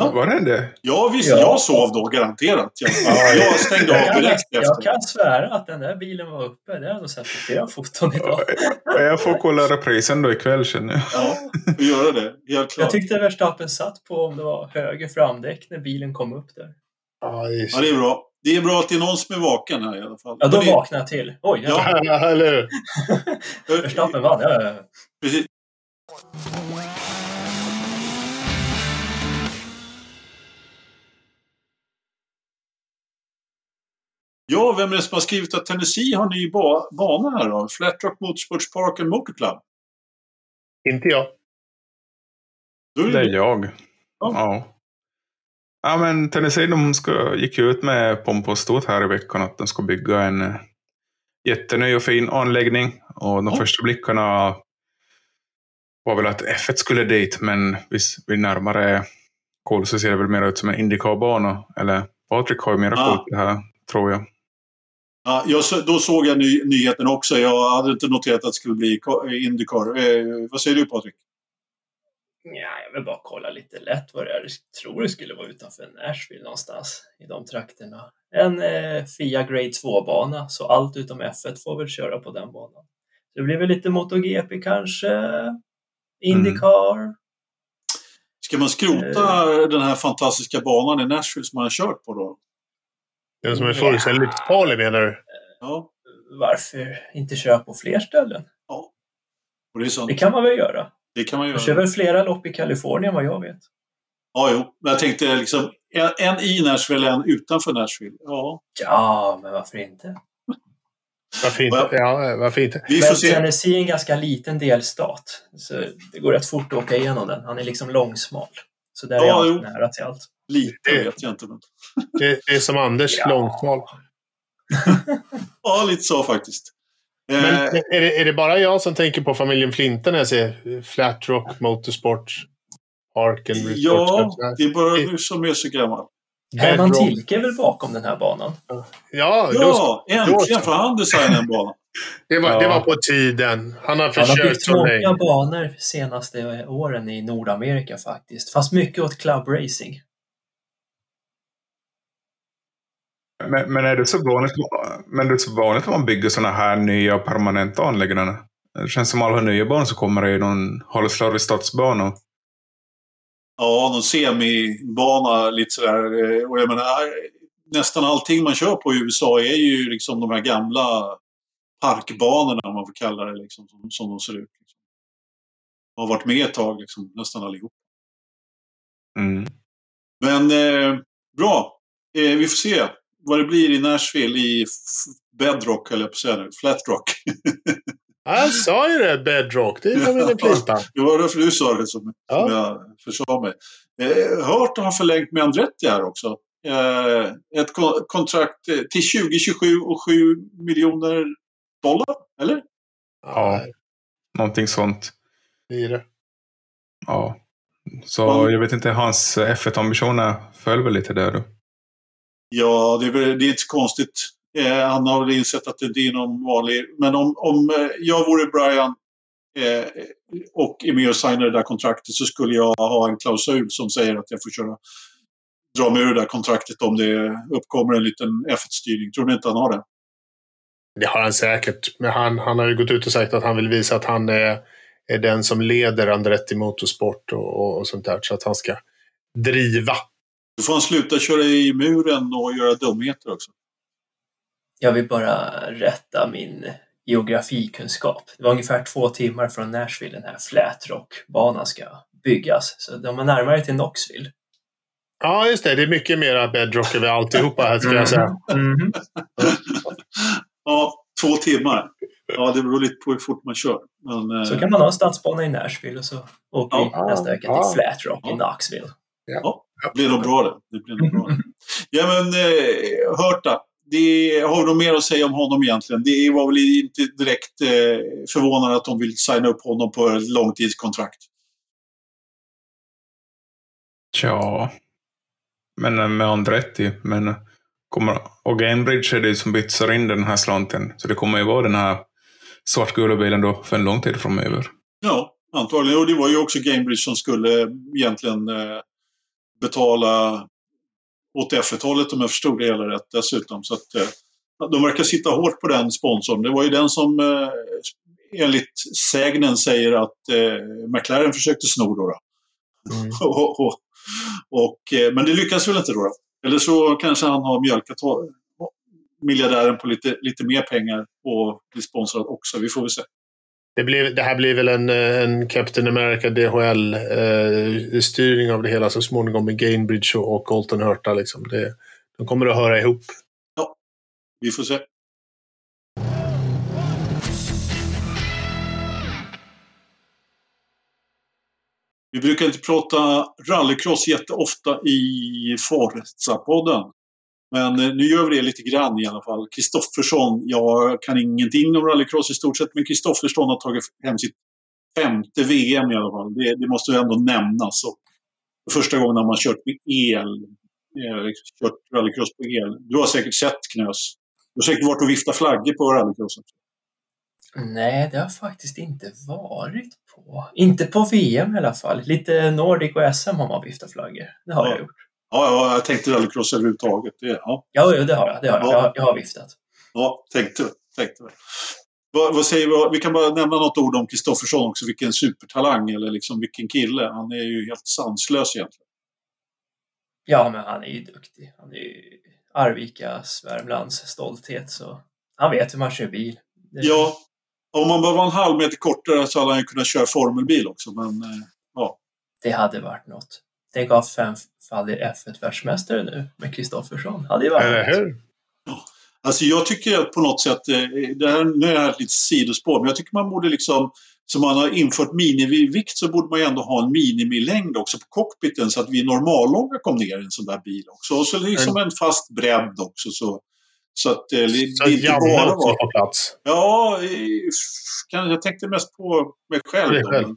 Ja. Var den det? Ja, visst. Ja. Jag sov då garanterat. Jag, jag stängde av direkt efter. Jag kan svära att den där bilen var uppe. Det har jag nog sett på flera foton idag. jag får kolla reprisen då ikväll känner jag. Ja, vi gör det. Helt klart. Jag tyckte Verstappen satt på om det var höger framdäck när bilen kom upp där. Ja, det är bra. Det är bra att det är någon som är vaken här i alla fall. Ja, då det... vaknar jag till. Oj, ja. ja eller hur? Verstappen vann. Ja, ja. Precis. Ja, vem är det som har skrivit att Tennessee har ny ba bana här då? Flat Rock Motorsports Park and Motor Club? Inte jag. Det, det är jag. Ja. ja. Ja, men Tennessee de ska, gick ut med pompa och stort här i veckan att de ska bygga en eh, jätteny och fin anläggning. Och de ja. första blickarna var väl att F1 skulle dit, men vid, vid närmare koll så ser det väl mer ut som en Indycar-bana. Eller Patrik har ju mera koll på det här, tror jag. Ja, jag, då såg jag ny, nyheten också. Jag hade inte noterat att det skulle bli Indycar. Eh, vad säger du Patrik? Ja, jag vill bara kolla lite lätt vad det är. Jag tror det skulle vara utanför Nashville någonstans i de trakterna. En eh, FIA Grade 2-bana, så allt utom F1 får väl köra på den banan. Det blir väl lite MotoGP kanske, Indycar. Mm. Ska man skrota eh. den här fantastiska banan i Nashville som man har kört på då? Den som är fullständigt ja. farlig menar du? Ja. Varför inte köra på fler ställen? Ja. Och det, det kan man väl göra? Det kan man göra. Jag kör väl flera lopp i Kalifornien vad jag vet. Ja, jo. Men jag tänkte liksom en, i Nashville, en utanför Nashville. Ja. Ja, men varför inte? Varför inte? Ja, varför inte? Vi får se. Tennessee är en ganska liten delstat. Så det går rätt fort att åka igenom den. Han är liksom långsmal. Så där ja, är allt nära till allt. Lite vet jag inte. Men... Det, det är som Anders, ja. långsmal. ja, lite så faktiskt. Men eh, är det, är det bara jag som tänker på familjen Flinta när jag ser Flat Rock Motorsport Park and Resort? Ja, det är bara du som är så gammal. Herman Tilke är väl bakom den här banan? Ja, ja då, äntligen får han designa en bana. Det var, ja. det var på tiden. Han har försökt Han har byggt många banor senaste åren i Nordamerika faktiskt. Fast mycket åt club racing. Men, men, är det så vanligt, men det är så vanligt att man bygger sådana här nya permanenta anläggningar? Det känns som alla nya banor så kommer det ju någon halvslarvig stadsbana. Ja, någon semibana lite sådär. Eh, och jag menar, nästan allting man kör på i USA är ju liksom de här gamla parkbanorna, om man får kalla det, liksom, som, som de ser ut. Liksom. har varit med ett tag, liksom, nästan allihop. Mm. Men eh, bra. Eh, vi får se vad det blir i Nashville i Bedrock, höll jag på att säga nu. Flatrock. Han sa ju det, Bedrock. Det är familjen Flinta. det var därför du sa det som, ja. som jag förstår mig. Eh, hört har förlängt med Andretti här också. Eh, ett kontrakt till 2027 och 7 miljoner dollar, eller? Ja, någonting sånt. Det är det. Ja. Så jag vet inte, hans F1-ambitioner föll väl lite där då? Ja, det är, det är inte så konstigt. Eh, han har väl insett att det inte är någon vanlig... Men om, om eh, jag vore Brian eh, och är med och signar det där kontraktet så skulle jag ha en klausul som säger att jag får köra, dra mig ur det där kontraktet om det uppkommer en liten F1-styrning. Tror ni inte han har det? Det har han säkert. Men han, han har ju gått ut och sagt att han vill visa att han är, är den som leder Andretti Motorsport och, och, och sånt där. Så att han ska driva. Då får han sluta köra i muren och göra dumheter också. Jag vill bara rätta min geografikunskap. Det var ungefär två timmar från Nashville den här Flatrock-banan ska byggas. Så de är närmare till Knoxville. Ja, just det. Det är mycket mera bedrock över alltihopa här, ska jag säga. Mm. ja, två timmar. Ja, det beror lite på hur fort man kör. Men, så kan man ha en stadsbana i Nashville och så åker ja, vi nästa vecka till ja, Flatrock ja. i Knoxville. Ja, det blir nog bra det. det blir nog bra. Ja, men eh, Hörta, det har nog mer att säga om honom egentligen. Det var väl inte direkt eh, förvånande att de vill signa upp honom på ett långtidskontrakt. Tja, men eh, med Andretti. Men kommer, och Gainbridge är det som bytsar in den här slanten. Så det kommer ju vara den här svartgula bilen då för en lång tid framöver. Ja, antagligen. Och det var ju också Gainbridge som skulle egentligen eh, betala åt F1-hållet om jag förstod det hela rätt dessutom. Så att, eh, de verkar sitta hårt på den sponsorn. Det var ju den som eh, enligt sägnen säger att eh, McLaren försökte sno då. då. Mm. och, och, och, men det lyckas väl inte då, då. Eller så kanske han har mjölkat miljardären på lite, lite mer pengar och blir sponsrad också. Vi får väl se. Det, blir, det här blir väl en, eh, en Captain America DHL-styrning eh, av det hela så småningom med Gainbridge och, och Colton Hurta. Liksom. Det, de kommer att höra ihop. Ja, vi får se. Vi brukar inte prata rallycross jätteofta i Forza-podden. Men eh, nu gör vi det lite grann i alla fall. Kristoffersson, jag kan ingenting om rallycross i stort sett, men Kristoffersson har tagit hem sitt femte VM i alla fall. Det, det måste ändå nämnas. Och första gången har man kört med el. Eh, kört rallycross på el. Du har säkert sett Knös. Du har säkert varit och viftat flaggor på rallycrossen. Nej, det har faktiskt inte varit på. Inte på VM i alla fall. Lite Nordic och SM har man viftat flaggor. Det har ja. jag gjort. Ja, ja jag tänkte rallycross överhuvudtaget. Det, ja. Ja, det har jag. Det har jag. Ja. jag. har viftat. Ja, tänkte tänkte vad, vad säger vi? Vi kan bara nämna något ord om Kristoffersson också. Vilken supertalang eller liksom vilken kille. Han är ju helt sanslös egentligen. Ja, men han är ju duktig. Han är ju Arvikas, Värmlands stolthet. Så han vet hur man kör bil. Det... Ja, om man bara var en halv meter kortare så hade han ju kunnat köra formelbil också. Men eh, ja. Det hade varit något. Tänk att ha femfaldig F1-världsmästare nu med Kristoffersson. Hade ju varit Eller hur? Ja. Alltså jag tycker på något sätt, eh, det här, nu är det här ett litet sidospår, men jag tycker man borde liksom, som man har infört minimivikt så borde man ju ändå ha en minimilängd också på cockpiten så att vi normallånga kom ner i en sån där bil också. Och så liksom en fast bredd också så, så att det, så det inte bara var... på plats? Ja, jag tänkte mest på mig själv. själv.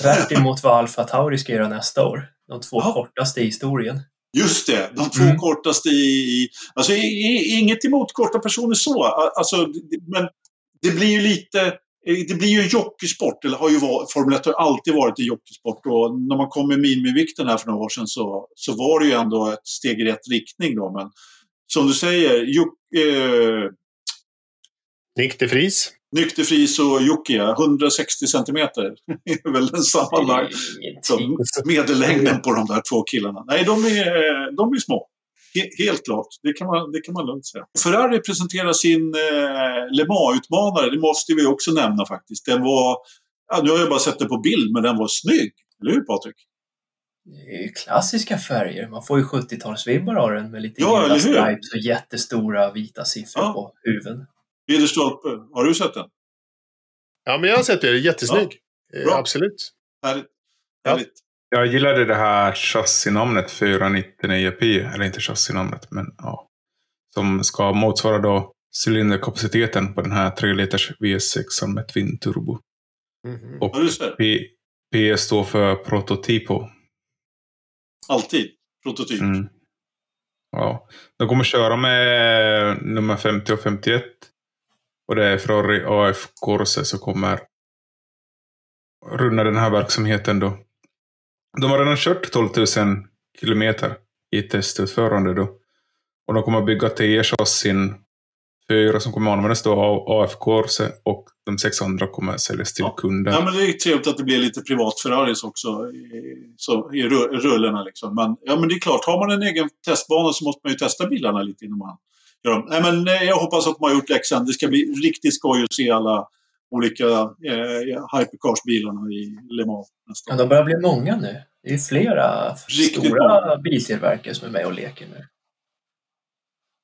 Tvärt emot vad Alfa Tauri ska göra nästa år. De två ja. kortaste i historien. Just det, de två mm. kortaste i... Alltså inget emot korta personer så, alltså, men det blir ju lite... Det blir ju en jockeysport, eller har ju varit, Formel 1 har alltid varit en jockeysport och när man kom med minimivikten här för några år sedan så, så var det ju ändå ett steg i rätt riktning då. Men som du säger, Jock, eh, Nick de Vries. Nykterfris och Jocke, 160 centimeter. Det är väl den sammanlagt medellängden på de där två killarna. Nej, de är, de är små. helt klart, det kan, man, det kan man lugnt säga. Ferrari presenterar sin eh, Le Mans-utmanare, det måste vi också nämna faktiskt. Den var, ja, nu har jag bara sett den på bild, men den var snygg. Eller hur Patrik? Det är ju klassiska färger. Man får ju 70-talsvibbar av den med lite ja, gula stripes och jättestora vita siffror ja. på huven. Ridderstolpe, har du sett den? Ja, men jag har sett det. Jättesnygg. Ja. Absolut. Härligt. Härligt. Ja. Jag gillade det här chassinamnet 499P, eller inte chassinamnet, men ja. Som ska motsvara då cylinderkapaciteten på den här 3 liters VS6 med Twin Turbo. Mm -hmm. Och P, P står för prototypo. Alltid prototyp. Mm. Ja. De kommer köra med nummer 50 och 51 och det är Ferrari AF Corse som kommer runda den här verksamheten då. De har redan kört 12 000 kilometer i testutförande då. Och de kommer bygga TE-chassin fyra som kommer användas då av AF Corse och de sex andra kommer säljas till ja. kunder. Ja, men det är trevligt att det blir lite privat Ferraris också i, så, i rullorna. Liksom. Men, ja, men det är klart, har man en egen testbana så måste man ju testa bilarna lite innan man Nej, men eh, jag hoppas att de har gjort läxan. Det ska bli riktigt skoj att se alla olika eh, hypercars-bilarna i Le Mans nästa ja, De börjar bli många nu. Det är flera riktigt stora många. biltillverkare som är med och leker nu.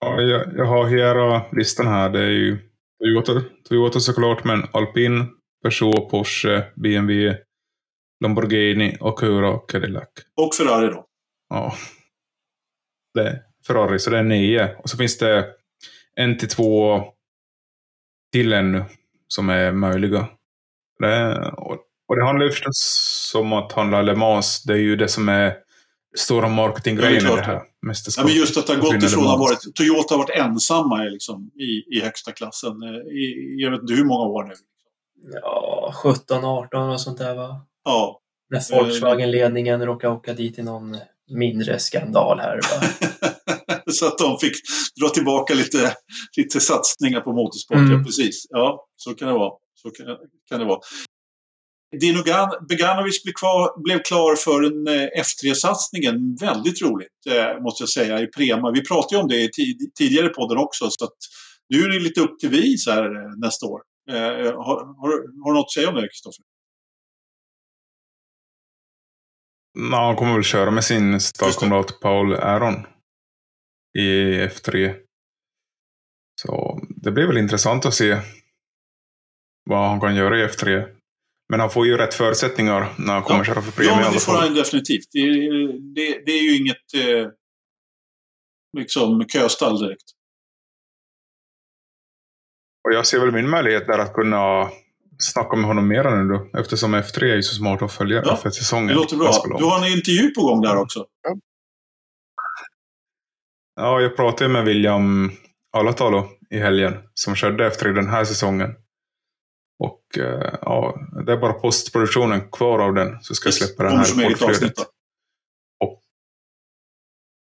Ja, jag, jag har hela listan här. Det är ju Toyota, Toyota såklart, men Alpin, Peugeot, Porsche, BMW, Lamborghini, Acura och Cadillac. Och Ferrari då? Ja. Det, Ferrari, så det är nio. Och så finns det en till två till ännu som är möjliga. Det, och, och det handlar ju förstås om att handla Le Mans. Det är ju det som är stora marketinggrejen i det här mästerskapet. Ja, men just att det har gått ifrån att varit, Toyota har varit ensamma liksom, i, i högsta klassen i, jag vet inte hur många år nu. Ja, 17, 18 och sånt där va? Ja. När Volkswagen-ledningen råkade åka dit i någon mindre skandal här. så att de fick dra tillbaka lite, lite satsningar på motorsport. Mm. Ja, precis. Ja, så kan det vara. Så kan, kan det vara. Dino Beganovic blev, kvar, blev klar för en eh, F3-satsningen. Väldigt roligt, eh, måste jag säga, i Prema. Vi pratade ju om det i tidigare i podden också, så att nu är det lite upp till vis här eh, nästa år. Har, har, har du något att säga om det, Kristoffer? Ja, han kommer väl köra med sin stallkamrat Paul Aron i F3. Så det blir väl intressant att se vad han kan göra i F3. Men han får ju rätt förutsättningar när han kommer ja. köra för premie Ja, men det får han definitivt. Det, det, det, är ju inget eh, liksom köstall direkt. Och jag ser väl min möjlighet där att kunna snacka med honom mer nu då. Eftersom F3 är ju så smart att följa ja, för säsongen. Det låter bra. Du har en intervju på gång där också. Ja, ja jag pratade med William Alatalo i helgen som körde F3 den här säsongen. Och eh, ja, det är bara postproduktionen kvar av den. Så ska jag släppa den här i poddflödet. Och,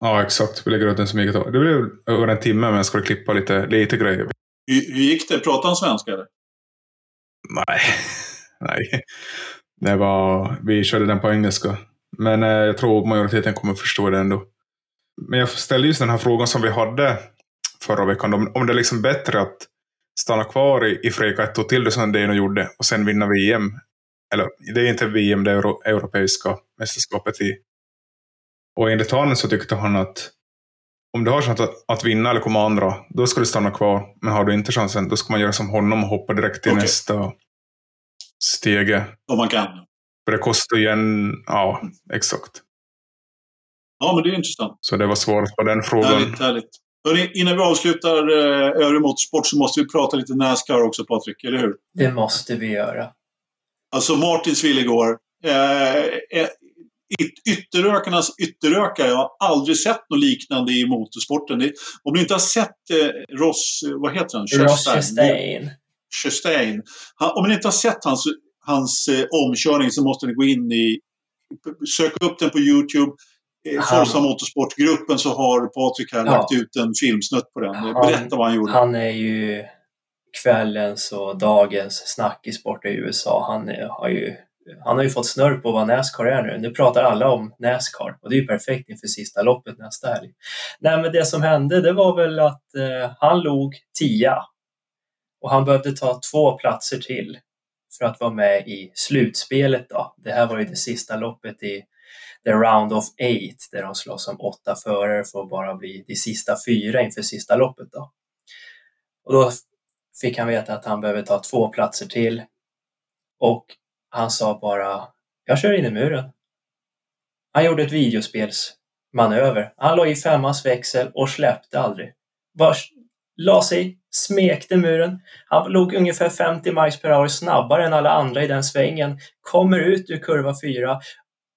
ja, exakt. Vi lägger ut den som eget Det blir över en timme, men jag ska klippa lite, lite grejer. Hur, hur gick det? Pratade han svenska eller? Nej. Nej. Det var, vi körde den på engelska. Men eh, jag tror majoriteten kommer förstå det ändå. Men jag ställde just den här frågan som vi hade förra veckan. Om, om det är liksom bättre att stanna kvar i, i Freka ett år till, det som Dino gjorde, och sen vinna VM. Eller det är inte VM, det är Euro, europeiska mästerskapet i. Och enligt honom så tyckte han att om du har chans att, att vinna eller komma andra, då ska du stanna kvar. Men har du inte chansen, då ska man göra som honom och hoppa direkt till okay. nästa stege. Om man kan. För det kostar ju en... Ja, exakt. Ja, men det är intressant. Så det var svaret på den frågan. Härligt, härligt. Hörrni, innan vi avslutar eh, övrig motorsport så måste vi prata lite Nascar också, Patrik, eller hur? Det måste vi göra. Alltså Martinsville igår. Eh, eh ytterrökarnas ytterrökare. Jag har aldrig sett något liknande i motorsporten. Om du inte har sett eh, Ross, vad heter han? Ross Chastain. Chastain. om ni inte har sett hans, hans eh, omkörning så måste ni gå in i... Sök upp den på YouTube. Forza Motorsportgruppen så har Patrik här ja. lagt ut en filmsnutt på den. Han, Berätta vad han gjorde. Han är ju kvällens och dagens snackissport i USA. Han är, har ju han har ju fått snurr på vad Nascar är nu. Nu pratar alla om Nascar och det är ju perfekt inför sista loppet nästa helg. Nej, men det som hände det var väl att eh, han låg tia och han behövde ta två platser till för att vara med i slutspelet. Då. Det här var ju det sista loppet i the round of eight där de slåss om åtta förare för att bara bli de sista fyra inför sista loppet. Då. Och då fick han veta att han behöver ta två platser till och han sa bara, jag kör in i muren. Han gjorde ett videospelsmanöver. Han la i femmans växel och släppte aldrig. Bara la sig, smekte muren. Han låg ungefär 50 miles per hour snabbare än alla andra i den svängen. Kommer ut ur kurva 4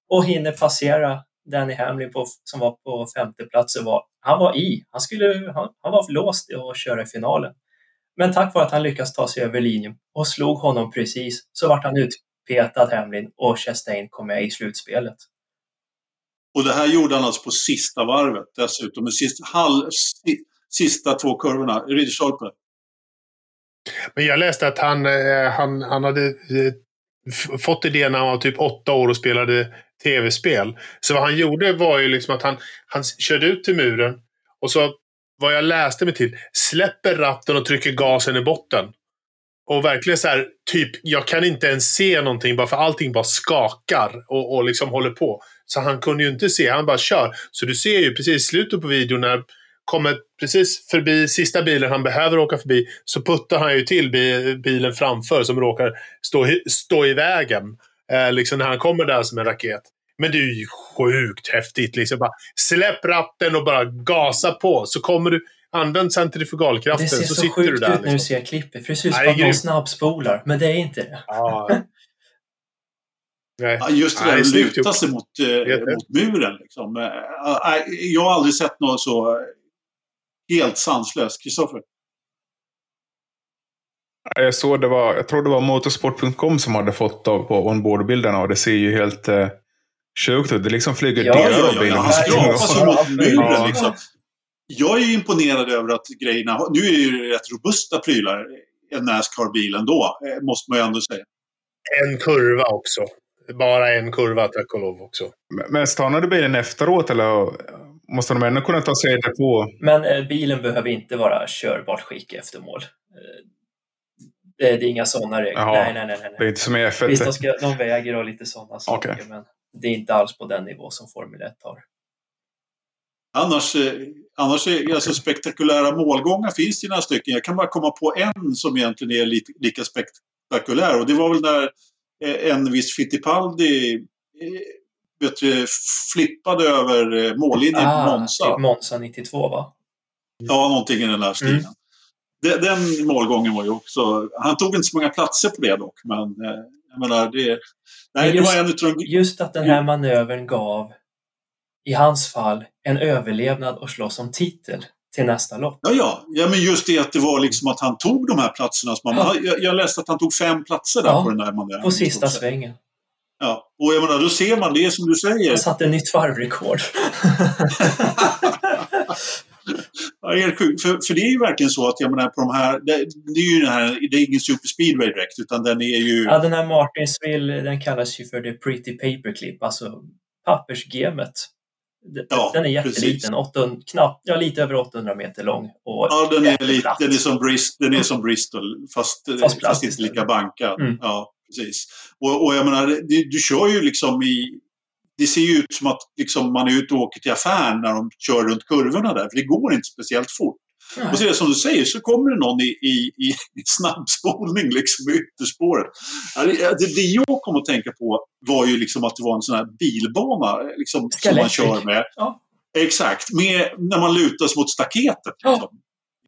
och hinner passera Danny Hamlin på, som var på femte plats. Var, han var i. Han, skulle, han, han var låst att köra i finalen. Men tack vare att han lyckas ta sig över linjen och slog honom precis så vart han ut, petad Hamlin och Chastain kom med i slutspelet. Och det här gjorde han alltså på sista varvet dessutom, med sista, halv, sista två kurvorna. Ridderstolpe. Men jag läste att han, eh, han, han hade eh, fått idén när han var typ åtta år och spelade tv-spel. Så vad han gjorde var ju liksom att han, han körde ut till muren och så, vad jag läste mig till, släpper ratten och trycker gasen i botten. Och verkligen så här, typ, jag kan inte ens se någonting bara för allting bara skakar och, och liksom håller på. Så han kunde ju inte se, han bara kör. Så du ser ju precis i slutet på videon när kommer precis förbi sista bilen han behöver åka förbi så puttar han ju till bilen framför som råkar stå, stå i vägen. Eh, liksom när han kommer där som en raket. Men det är ju sjukt häftigt. Liksom bara, släpp ratten och bara gasa på så kommer du Använd centrifugalkraften så, så sitter du där. Det ser så sjukt ut när du liksom. ser klippet. För det ser ut som att någon snabbspolar. Men det är inte det. Nej. Just det där att luta sig mot, eh, mot muren. Liksom. Eh, jag har aldrig sett något så helt sanslöst. Kristoffer? Jag såg det var, jag tror det var motorsport.com som hade fått på onboardbilderna och det ser ju helt eh, sjukt ut. Det liksom flyger ja, delar av bilen. Ja, ja, ja. Muren liksom jag är imponerad över att grejerna... Nu är det ju rätt robusta prylar, en Nascar-bil ändå, eh, måste man ju ändå säga. En kurva också. Bara en kurva, tack och lov också. Men stannade bilen efteråt eller måste de ändå kunna ta sig det på? Men eh, bilen behöver inte vara körbart skick efter mål. Eh, det, är inga sådana regler. Jaha, nej, nej, nej, nej. Det är inte som i F1? Visst, de, ska, de väger och lite sådana saker, okay. men det är inte alls på den nivå som Formel 1 har. Annars, eh, annars är alltså spektakulära målgångar finns det några stycken. Jag kan bara komma på en som egentligen är lite, lika spektakulär och det var väl när eh, en viss Fittipaldi vet du, flippade över mållinjen ah, på Monza. Monza 92 va? Ja, någonting i den där stilen. Mm. Den, den målgången var ju också... Han tog inte så många platser på det dock, men jag menar det... Nej, just, det var en utav de... just att den här manövern gav i hans fall, en överlevnad och slåss om titel till nästa lopp. Ja, ja. ja men just det att det var liksom att han tog de här platserna. Som man, ja. jag, jag läste att han tog fem platser där ja, på den där manövern. På sista svängen. Ja, och jag menar, då ser man det som du säger. Han satte nytt varvrekord. ja, helt sjukt. För, för det är ju verkligen så att jag menar på de här, det, det är ju den här, det är ingen super speedway direkt utan den är ju... Ja, den här Martinsville, den kallas ju för the pretty paperclip, alltså pappersgemet. Ja, den är jätteliten, 800, knappt, ja, lite över 800 meter lång. Och ja, den är, lite, den, är som Bristol, den är som Bristol, fast, fast, fast inte lika bankad. Mm. Ja, precis. Och, och jag menar, du, du kör ju liksom i det ser ju ut som att liksom, man är ute och åker till affären när de kör runt kurvorna där. För det går inte speciellt fort. Nej. Och så är det som du säger, så kommer det någon i, i, i snabbspolning liksom i ytterspåret. Det, det, det jag kom att tänka på var ju liksom att det var en sån här bilbana liksom, som man kör med. Ja. Exakt, med, när man lutas mot staketet. Liksom. Ja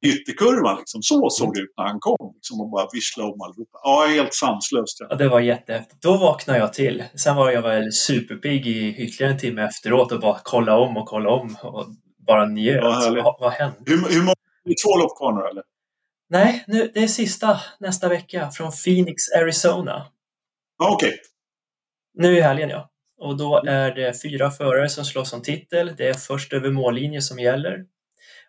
ytterkurvan. Liksom. Så såg det ut när han kom. Liksom, och bara visslade om allihopa. Ja, helt sanslöst. Ja. det var jättehäftigt. Då vaknade jag till. Sen var jag väl superpigg i ytterligare en timme efteråt och bara kolla om och kolla om och bara njöt. Ja, vad, vad hände? Hur, hur många? Är det två lopp kvar nu eller? Nej, nu, det är sista nästa vecka från Phoenix, Arizona. Ja, Okej. Okay. Nu i helgen ja. Och då är det fyra förare som slåss om titel. Det är först över mållinje som gäller.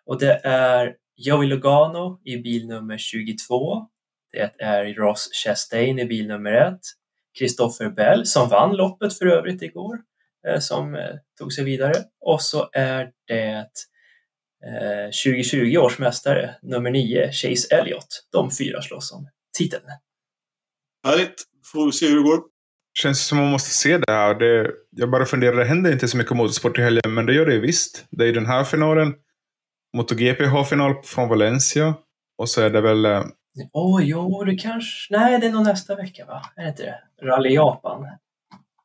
Och det är Joey Logano i bil nummer 22. Det är Ross Chastain i bil nummer 1. Christopher Bell som vann loppet för övrigt igår, eh, som eh, tog sig vidare. Och så är det 2020 eh, års mästare, nummer 9, Chase Elliott. De fyra slåss om titeln. Härligt! Får vi se hur det går. Känns som man måste se det här. Det, jag bara funderar, det händer inte så mycket motorsport i helgen, men det gör det visst. Det är den här finalen MotoGP har final från Valencia. Och så är det väl... Åh, oh, jo, det kanske... Nej, det är nog nästa vecka, va? Är det inte det? Rally Japan.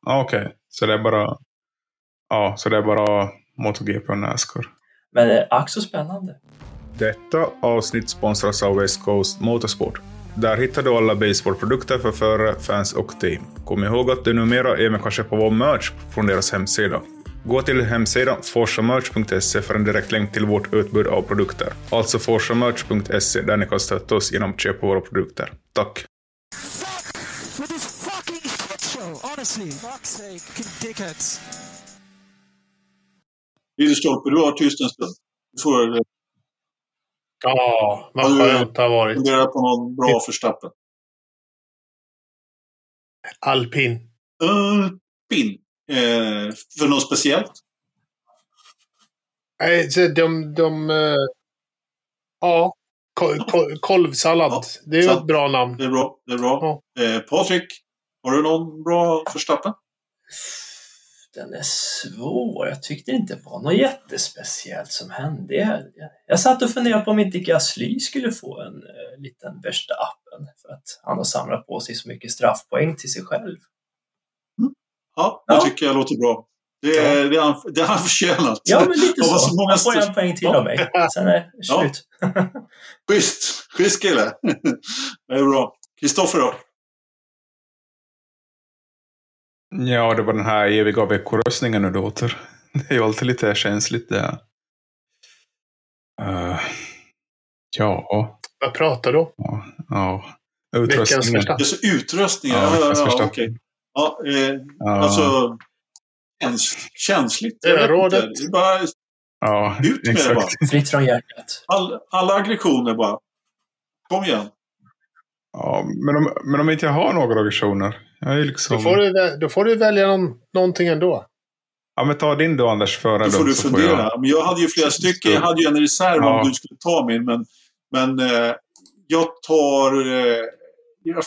Ah, Okej, okay. så det är bara... Ja, så det är bara MotoGP och Nascar. Men det är ack så spännande. Detta avsnitt sponsras av West Coast Motorsport. Där hittar du alla baseballprodukter för förare, fans och team. Kom ihåg att du numera även kan köpa vår merch från deras hemsida. Gå till hemsidan forsamerch.se för en direkt länk till vårt utbud av produkter. Alltså forsamerch.se där ni kan stötta oss genom att köpa våra produkter. Tack! Ridderstolpe, du har tyst en stund. Du får... Ja, vad skönt det har varit. Fundera på någon bra förstappen. Alpin. Alpin. Eh, för något speciellt? Nej, de... de uh, ja, kolvsallad. Ja, det är ju ett bra namn. Det är bra. Det är bra. Ja. Eh, Patrik, har du någon bra förstappen? Den är svår. Jag tyckte det inte var något jättespeciellt som hände. Jag satt och funderade på om inte Gasly skulle få en liten Verstappen för att han har samlat på sig så mycket straffpoäng till sig själv. Ja, det ja. tycker jag låter bra. Det är, ja. det, han, det är han förtjänat. Ja, men lite så. så många han får en poäng till ja. av mig. Sen är det slut. Ja. Schysst. Schysst kille. Det är bra. Kristoffer då? Ja, det var den här eviga veckoröstningen nu då. Det är ju alltid lite känsligt det. Uh, ja. Vad pratar du om? Ja, ja. Utrustningen. Just utrustningen? Ja, ja, ja, ja, okay. Ja, eh, ja. alltså käns känsligt. Örådet. Det är bara ja, ut med exakt. det bara. Fritt från hjärtat. All, alla aggressioner bara. Kom igen. Ja, men om, men om inte jag har några aggressioner. Jag är liksom... då, får du, då får du välja någon, någonting ändå. Ja, men ta din då Anders före. Då får du fundera. Får jag... Men jag hade ju flera stycken. Jag hade ju en reserv ja. om du skulle ta min. Men, men eh, jag tar... Eh, jag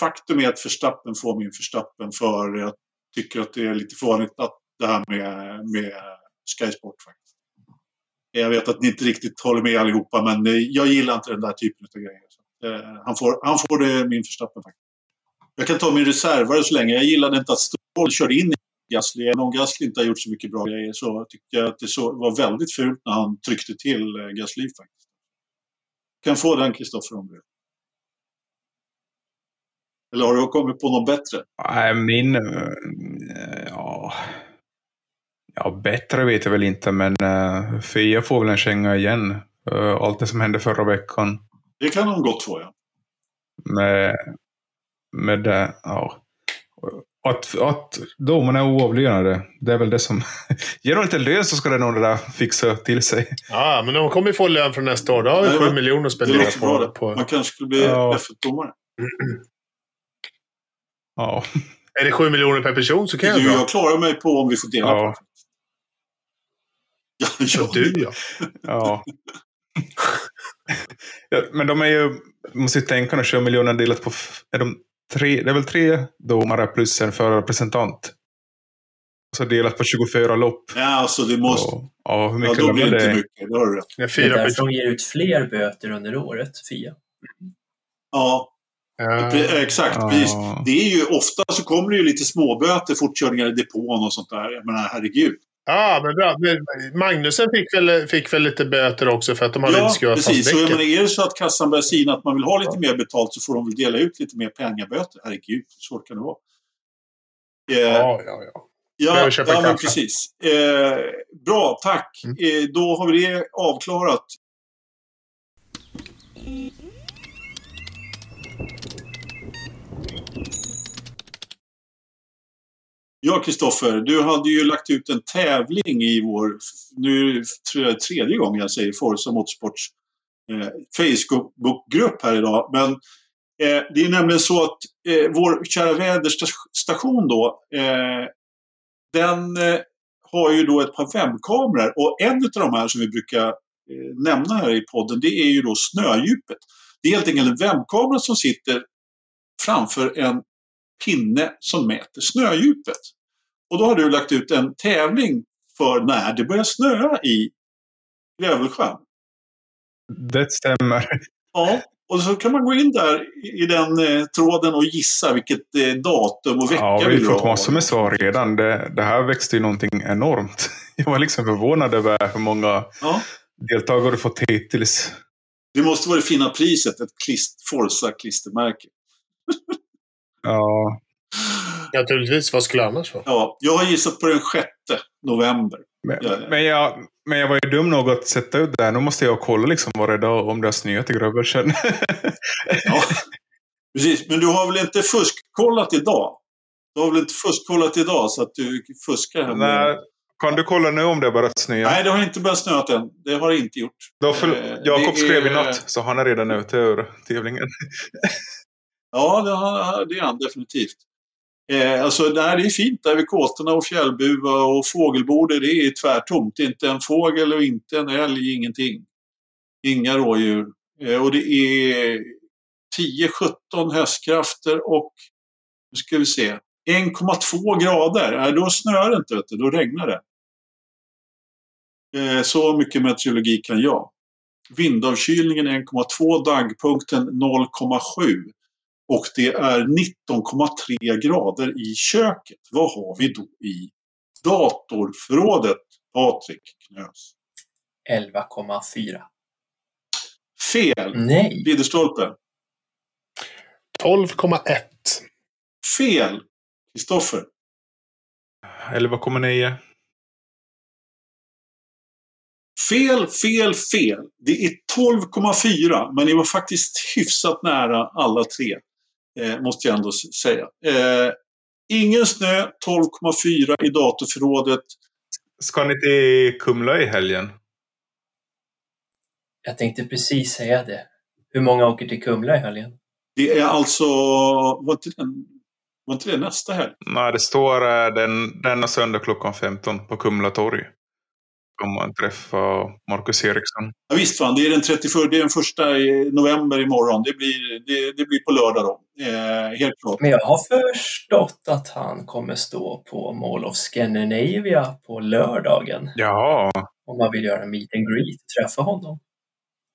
faktum är att Förstappen får min Förstappen för jag tycker att det är lite farligt att det här med, med Sky Sport faktiskt. Jag vet att ni inte riktigt håller med allihopa men eh, jag gillar inte den där typen av grejer. Så, eh, han, får, han får det min Förstappen faktiskt. Jag kan ta min reservare så länge. Jag gillade inte att Stroll körde in i Gasly. Även om Gasly inte har gjort så mycket bra grejer så tyckte jag att det så, var väldigt fult när han tryckte till eh, Gasly faktiskt. kan få den Kristoffer om du vill. Eller har du kommit på något bättre? Nej, min... Eh, ja... Ja, bättre vet jag väl inte, men uh, Fia får väl en känga igen. Uh, allt det som hände förra veckan. Det kan de gott få, ja. Med, med det, ja. Att, att domarna är oavlönade, det är väl det som... Ger de inte lön så ska det nog det där fixa till sig. Ja, men de kommer ju få lön från nästa år. Då har vi sju miljoner spenderat på, på... Man kanske skulle bli ja. F1-domare. Ja. Är det sju miljoner per person så kan jag du, Jag klarar mig på om vi får dela ja. på Ja, ja. du ja. ja. ja. Men de är ju, måste ju tänka när 20 miljoner delat på, är de tre, det är väl tre domare plus en förrepresentant. Så delat på 24 lopp. Ja, alltså det måste... Och, ja, hur mycket ja, då blir det det? inte mycket. Det har du rätt. Det är därför de ger ut fler böter under året, Fia. Ja, Ja. Pre- Exakt, Ja. precis. Det är ju ofta så kommer det ju lite småböter, fortkörningar i depån och sånt där. Jag menar, herregud. Ja, men bra. Magnusen fick väl, fick väl lite böter också för att de hade Ja, inte skruvat fast precis. Så jag menar, är det så att kassan börjar sina att man vill ha lite mer betalt så får de väl dela ut lite mer pengaböter. Herregud, hur svårt kan det vara? Eh, Ja, ja, ja. ja, ja men precis. Eh, bra, tack. Mm. Eh, då har vi det avklarat. Ja, Kristoffer, du hade ju lagt ut en tävling i vår, nu tror jag tredje gången jag säger Forza Motorsports eh, Facebookgrupp här idag. Men eh, det är nämligen så att eh, vår kära väderstation då, eh, den eh, har ju då ett par webbkameror och en av de här som vi brukar eh, nämna här i podden det är ju då snödjupet. Det är helt enkelt en webbkamera som sitter framför en pinne som mäter snödjupet. Och då har du lagt ut en tävling för när det börjar snöa i Grävelsjön. Det stämmer. Ja, och så kan man gå in där i- den eh, tråden och gissa vilket eh, datum och vecka Ja, vi vill har du fått ha. massor med svar redan. Det, det här växte ju någonting enormt. Jag var liksom förvånad över hur många Ja, deltagare du fått hittills. det måste vara det fina priset, ett klist, Forza-klistermärke. Ja, Naturligtvis. Vad skulle det annars vara? Ja, jag har gissat på den 6 november. men, Ja, ja. men, jag, men jag var ju dum nog att sätta ut det här. Nu måste jag kolla liksom varje dag om det har snöat i Grövelsjön. Ja, precis. Men du har väl inte fuskkollat idag? Du har väl inte fuskkollat idag så att du fuskar här med... Nej, kan du kolla nu om det har börjat snöa? Nej, det har inte börjat snöa än. Det har det inte gjort. Då för, Eh, Jakob skrev i är- natt, så han är redan ute ur tävlingen. Ja, det, har, det är han definitivt. Eh, alltså, nej, det är fint där vid kåtorna och fjällbuva och fågelbordet, Det är tvärtomt. Inte en fågel och inte en älg, ingenting. Inga rådjur. Eh, och det är 10-17 hästkrafter och, nu ska vi se, 1,2 grader. Nej, då snöar det inte, vet du. då regnar det. Eh, så mycket meteorologi kan jag. Vindavkylningen 1,2, dagpunkten 0,7. Och det är 19,3 grader i köket. Vad har vi då i datorförrådet, Patrik Knös? 11,4. Fel! Nej! Ridderstolpe. 12,1. Fel! Kristoffer. 11,9. Fel, fel, fel. Det är 12,4 men ni var faktiskt hyfsat nära alla tre. Eh, måste jag ändå säga. Eh, ingen snö, 12,4 i datorförrådet. Ska ni till Kumla i helgen? Jag tänkte precis säga det. Hur många åker till Kumla i helgen? Det är alltså, var inte, den, var inte det nästa helg? Nej, det står eh, den, denna söndag klockan 15 på Kumla torg. Om man träffa Marcus Eriksson. Ja, visst fan, det är den 31, det är den första i november imorgon. Det blir, det, det blir på lördag då. Eh, helt klart. Men jag har förstått att han kommer stå på Mall of Scandinavia på lördagen. Ja, Om man vill göra meet and greet, träffa honom.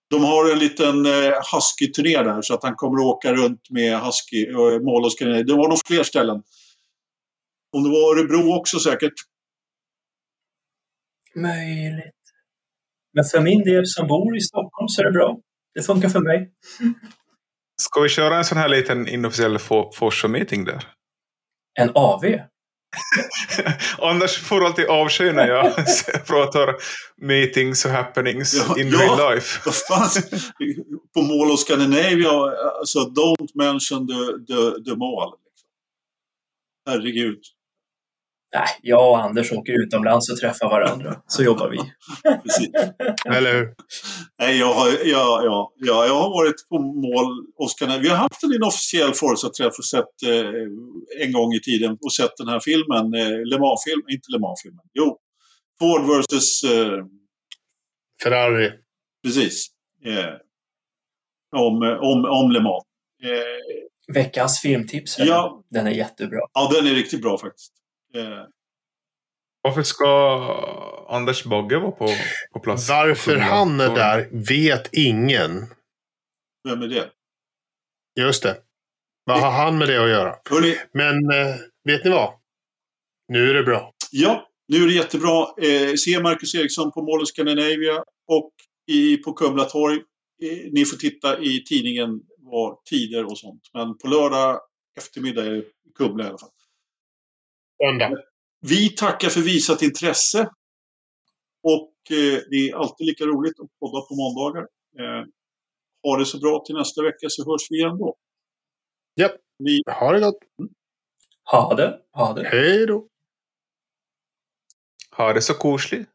De har en liten eh, Husky-turné där så att han kommer att åka runt med Husky och Mall och Scandinavia. Det var nog fler ställen. Om det var Örebro också säkert. Möjligt. Men för min del som bor i Stockholm så är det bra. Det funkar för mig. ska vi köra en sån här liten inofficiell Fo- Forsa-meeting där? En AV. Annars får alltid avsky när jag pratar meetings och happenings Ja, in ja. real life. På Mall of Scandinavia, alltså don't mention the, the, the mall. Herregud. Nej, jag och Anders åker utomlands och träffar varandra. Så jobbar vi. Precis. Eller hur? Nej, jag har, ja, ja, ja, jag har varit på mål, Oscar. Vi har haft en inofficiell Forza-träff och sett eh, en gång i tiden och sett den här filmen, eh, Le Mans-filmen, inte Le Mans-filmen, jo, Ford vs. Eh, Ferrari. precis, eh, om, om, om Le Mans. Eh, Veckans filmtips. Ja. Den är jättebra. ja, den är riktigt bra faktiskt. Eh, Varför ska Anders Bagge vara på, på plats? Varför han är där vet ingen. Vem är det? Just det. Vad har han med det att göra? Hörrni, Men eh, vet ni vad? Nu är det bra. ja, nu är det jättebra. Eh, se Marcus Eriksson på Mall of Scandinavia och i, på Kumla torg. Eh, ni får titta i tidningen vad tider och sånt. Men på lördag eftermiddag är det i Kumla i alla fall. Söndag. Vi tackar för visat intresse. Och eh, det är alltid lika roligt att podda på måndagar. Eh, ha det så bra till nästa vecka så hörs vi igen då. Japp. Ni, Ha det gott. Ha det, ha det. Hej då. Ha det så kosligt.